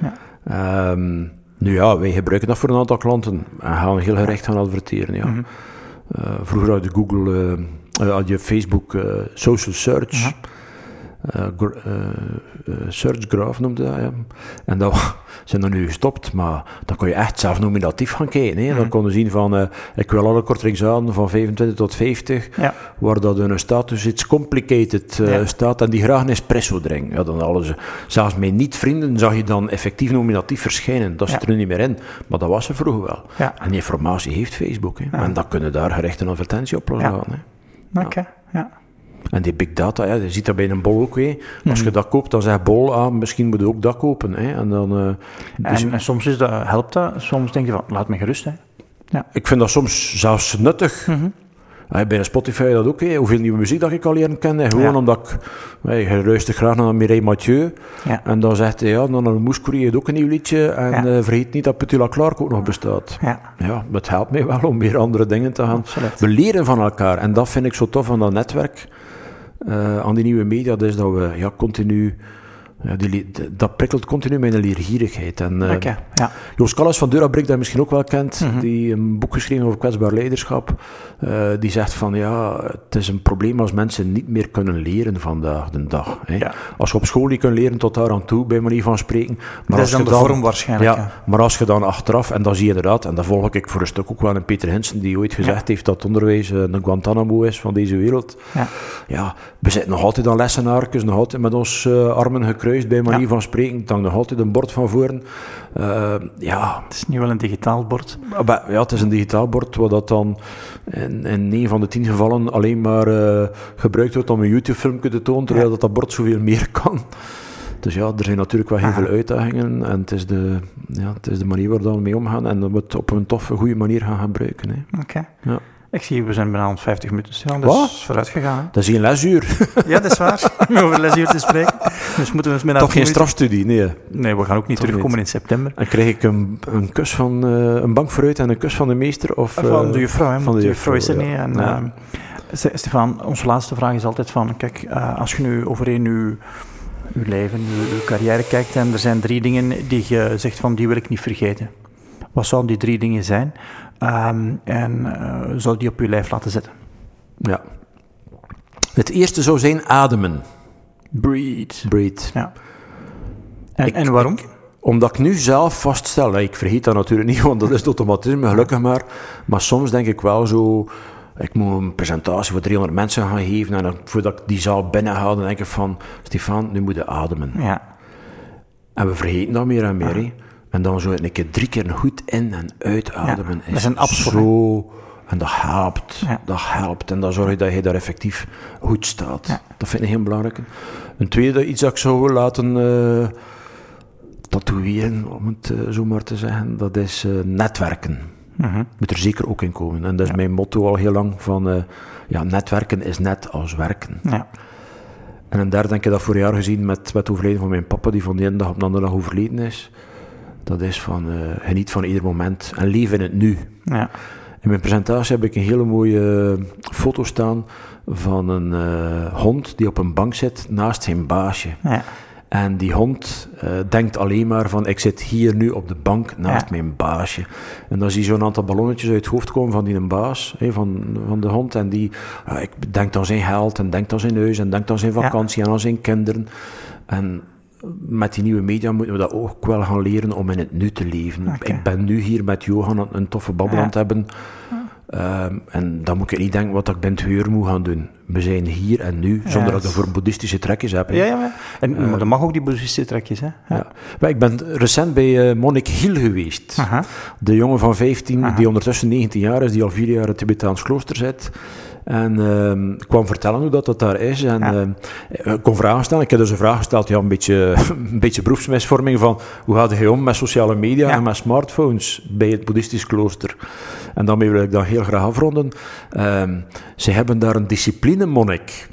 ja. Um, nu ja, wij gebruiken dat voor een aantal klanten en gaan heel gerecht gaan adverteren. Ja. Mm -hmm. uh, vroeger had je Google, uh, had je Facebook uh, Social Search. Search graph noemde dat, ja. En dat zijn er nu gestopt, maar dan kon je echt zelf nominatief gaan kijken. Hè. Dan mm. kon je zien van, uh, ik wil alle kortingsaan van 25 tot 50, ja. waar dat een status iets complicated ja. staat en die graag een espresso drinken. Ja, dan alles, zelfs met niet-vrienden zag je dan effectief nominatief verschijnen. Dat zit er nu niet meer in, maar dat was er vroeger wel. En die informatie heeft Facebook. Hè. En dan kunnen daar gerecht een advertentie op lossen. Oké, ja. En die big data, ja, je ziet dat bij een bol ook. Hè. Als je mhm. dat koopt, dan zegt bol, ah, misschien moet je ook dat kopen. Hè. En, dan, uh, dus... en, en, soms is dat, helpt dat, soms denk je van, laat me gerust. Hè. Ja. Ik vind dat soms zelfs nuttig. Mm -hmm. Hey, bij Spotify dat ook, hè. hoeveel nieuwe muziek dat ik al leren ken. Gewoon ja. omdat ik, hey, luister graag naar Mireille Mathieu. Ja. En dan zegt hij, ja, dan een Moeskourie heeft ook een nieuw liedje. En ja. uh, vergeet niet dat Petula Clark ook nog bestaat. Ja. ja, het helpt mij wel om weer andere dingen te gaan. Absoluut. We leren van elkaar. En dat vind ik zo tof van dat netwerk aan die nieuwe media, dus dat we ja, continu ja, die, dat prikkelt continu mijn leergierigheid. En, uh, okay, ja. Joost Callas van Durabrik, dat je misschien ook wel kent, mm -hmm. die een boek geschreven over kwetsbaar leiderschap, uh, die zegt van ja, het is een probleem als mensen niet meer kunnen leren vandaag de dag. Hè. Ja. Als je op school niet kunt leren tot daar aan toe, bij manier van spreken. Maar dat is dan de dan, vorm waarschijnlijk. Ja, maar als je dan achteraf, en dan zie je inderdaad, en dat volg ik voor een stuk ook wel in Peter Hinsen, die ooit gezegd heeft dat onderwijs uh, een Guantanamo is van deze wereld. Ja, ja we zitten nog altijd aan lessenaartjes, nog altijd met ons armen gekruist bij manier ja. van spreken. Het hangt nog altijd een bord van voren. Uh, ja. Het is nu wel een digitaal bord. Ja, het is een digitaal bord, wat dat dan in, in 9 van de 10 gevallen alleen maar uh, gebruikt wordt om een YouTube-filmpje te tonen, terwijl ja. dat, dat bord zoveel meer kan. Dus ja, er zijn natuurlijk wel heel veel uitdagingen en het is de, ja, het is de manier waar we mee omgaan en dat we het op een toffe, goede manier gaan gebruiken. Oké. Okay. Ja. Ik zie, we zijn bijna 50 minuten stil, dus Wat? is vooruit gegaan. Dat is geen lesuur. ja, dat is waar, om over lesuur te spreken. Dus moeten we Toch geen strafstudie, nee. Nee, we gaan ook niet Toch terugkomen niet. in september. En krijg ik een, een kus van uh, een bank vooruit en een kus van de meester? Of, van de juffrouw, hè, van de juffrouw is er ja. niet. En, Ja. uh, Stefan, onze laatste vraag is altijd van, kijk, als je nu overheen uw, uw leven, uw, uw carrière kijkt en er zijn drie dingen die je zegt van, die wil ik niet vergeten. Wat zouden die drie dingen zijn? Um, en uh, zou die op uw lijf laten zetten? Ja. Het eerste zou zijn ademen. Breathe. Breathe. Ja. En, Ik- en waarom? Omdat ik nu zelf vaststel, ik vergeet dat natuurlijk niet, want dat is het automatisme, gelukkig maar. Maar soms denk ik wel zo, ik moet een presentatie voor 300 mensen gaan geven en dan, voordat ik die zaal binnen ga, dan denk ik van, Stefan, nu moet je ademen. ja. En we vergeten dat meer en meer. hè. En dan zo een keer drie keer goed in- en uitademen. Ja, dat is een absor, Zo, en dat helpt. Ja. Dat helpt. En dan zorg je dat je daar effectief goed staat. Ja. Dat vind ik heel belangrijk. Een tweede, iets dat ik zou laten eh tatoeëren, om het eh, zo maar te zeggen, dat is eh, netwerken. Mhm. Moet er zeker ook in komen. En dat is mijn motto al heel lang, van ja, netwerken is net als werken. ja. En een derde denk ik dat vorig jaar gezien met, met het overlijden van mijn papa, die van de ene dag op de andere dag overleden is. Dat is van, eh, geniet van ieder moment en leef in het nu. ja. In mijn presentatie heb ik een hele mooie foto staan van een hond die op een bank zit naast zijn baasje. Ja. En die hond uh, denkt alleen maar van, ik zit hier nu op de bank naast mijn baasje. En dan zie je zo'n aantal ballonnetjes uit het hoofd komen van die baas, hè, van, van de hond. En die ik denkt aan zijn geld, en denkt aan zijn huis, en denkt aan zijn vakantie, en aan zijn kinderen. En met die nieuwe media moeten we dat ook wel gaan leren om in het nu te leven. Ik ben nu hier met Johan een toffe babbel aan het hebben. Ehm, en dan moet ik niet denken wat ik twee uur moet gaan doen. We zijn hier en nu, zonder dat ik voor boeddhistische trekjes heb. Ja, ja, en, uh, maar dat mag ook die boeddhistische trekjes, hè? Ja. ja. ik ben recent bij uh, Monik Hill geweest. De jongen van 15, die ondertussen 19 jaar is, die al vier jaar in het Tibetaans klooster zit. En uh, kwam vertellen hoe dat, dat daar is. En ja. uh, ik kon vragen stellen. Ik heb dus een vraag gesteld, ja, een beetje, een beetje beroepsmisvorming van hoe gaat hij om met sociale media en met smartphones bij het boeddhistisch klooster. En daarmee wil ik dan heel graag afronden. Uh, ze hebben daar een disciplinemonnik.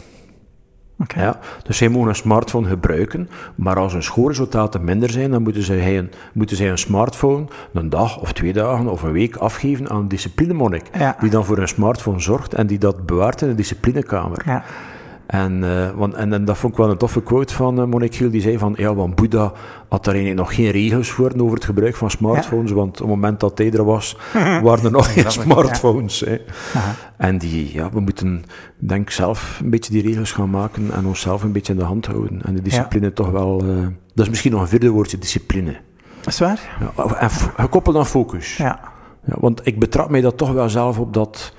Okay. Ja, dus zij mogen een smartphone gebruiken, maar als hun schoolresultaten minder zijn, dan moeten zij een, moeten zij een smartphone een dag of twee dagen of een week afgeven aan een disciplinemonnik, ja. die dan voor een smartphone zorgt en die dat bewaart in de disciplinekamer. Ja. En, uh, want, en, en, dat vond ik wel een toffe quote van uh, Monique Giel, die zei van, ja, want Boeddha had daar eigenlijk nog geen regels voor over het gebruik van smartphones, want op het moment dat hij er was, waren er nog geen smartphones. Hè. En die, ja, we moeten, denk zelf een beetje die regels gaan maken en onszelf een beetje in de hand houden. En de discipline toch wel, uh, dat is misschien nog een vierde woordje, discipline. Is waar? Ja, en gekoppeld aan focus. Ja. ja. Want ik betrap mij dat toch wel zelf op dat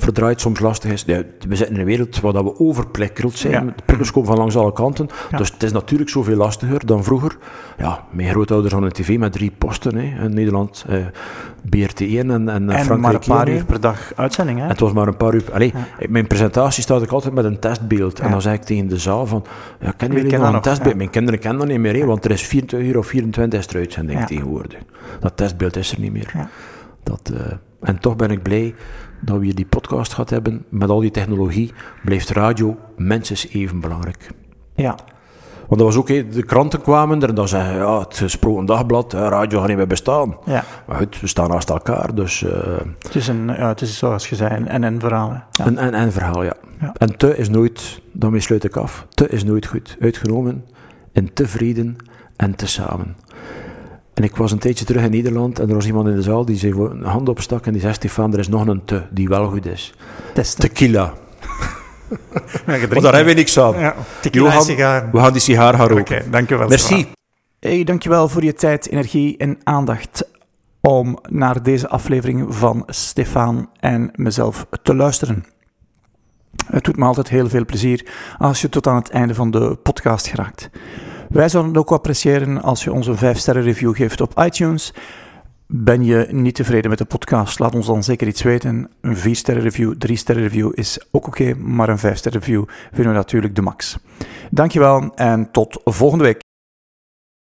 verdraaid soms lastig is. we zitten in een wereld waar we overprikkeld zijn. Ja. De prikkels komen van langs alle kanten. Dus het is natuurlijk zoveel lastiger dan vroeger. Ja, mijn grootouders hadden een tv met drie posten. Hè. In Nederland, eh, BRT1 en, en, en Frankrijk maar een paar uur per dag uitzending. Hè? het was maar een paar uur. Allee, Mijn presentatie staat ik altijd met een testbeeld. En dan zeg ik tegen de zaal van, ja, kennen jullie nog een testbeeld? Mijn kinderen kennen dat niet meer, hè, want er is 24 uur of 24 is er uitzending tegenwoordig. Dat testbeeld is er niet meer. Dat, uh, en toch ben ik blij dat we hier die podcast gehad hebben. Met al die technologie blijft radio minstens even belangrijk. Ja. Want dat was ook, de kranten kwamen er en dan zeggen ja, het gesproken dagblad, radio gaat niet meer bestaan. Ja. Maar goed, we staan naast elkaar, dus... Uh, het, is een, ja, het is zoals je zei, een en-en verhaal. Ja. Een en-en verhaal, ja. ja. En te is nooit, daarmee sluit ik af, te is nooit goed. Uitgenomen in tevreden en te samen. En ik was een tijdje terug in Nederland en er was iemand in de zaal die zei een hand opstak en die zei: Stefan, er is nog een te die wel goed is. Testen. Tequila. maar daar hebben we niks aan. Ja. We gaan die sigaar gaan roken. Oké, okay, dankjewel. Merci. Hey, dankjewel voor je tijd, energie en aandacht om naar deze aflevering van Stefan en mezelf te luisteren. Het doet me altijd heel veel plezier als je tot aan het einde van de podcast geraakt. Wij zouden het ook appreciëren als je ons een 5-sterren review geeft op iTunes. Ben je niet tevreden met de podcast? Laat ons dan zeker iets weten. Een 4-sterren review, 3-sterren review is ook oké, maar een 5-sterren review vinden we natuurlijk de max. Dankjewel en tot volgende week.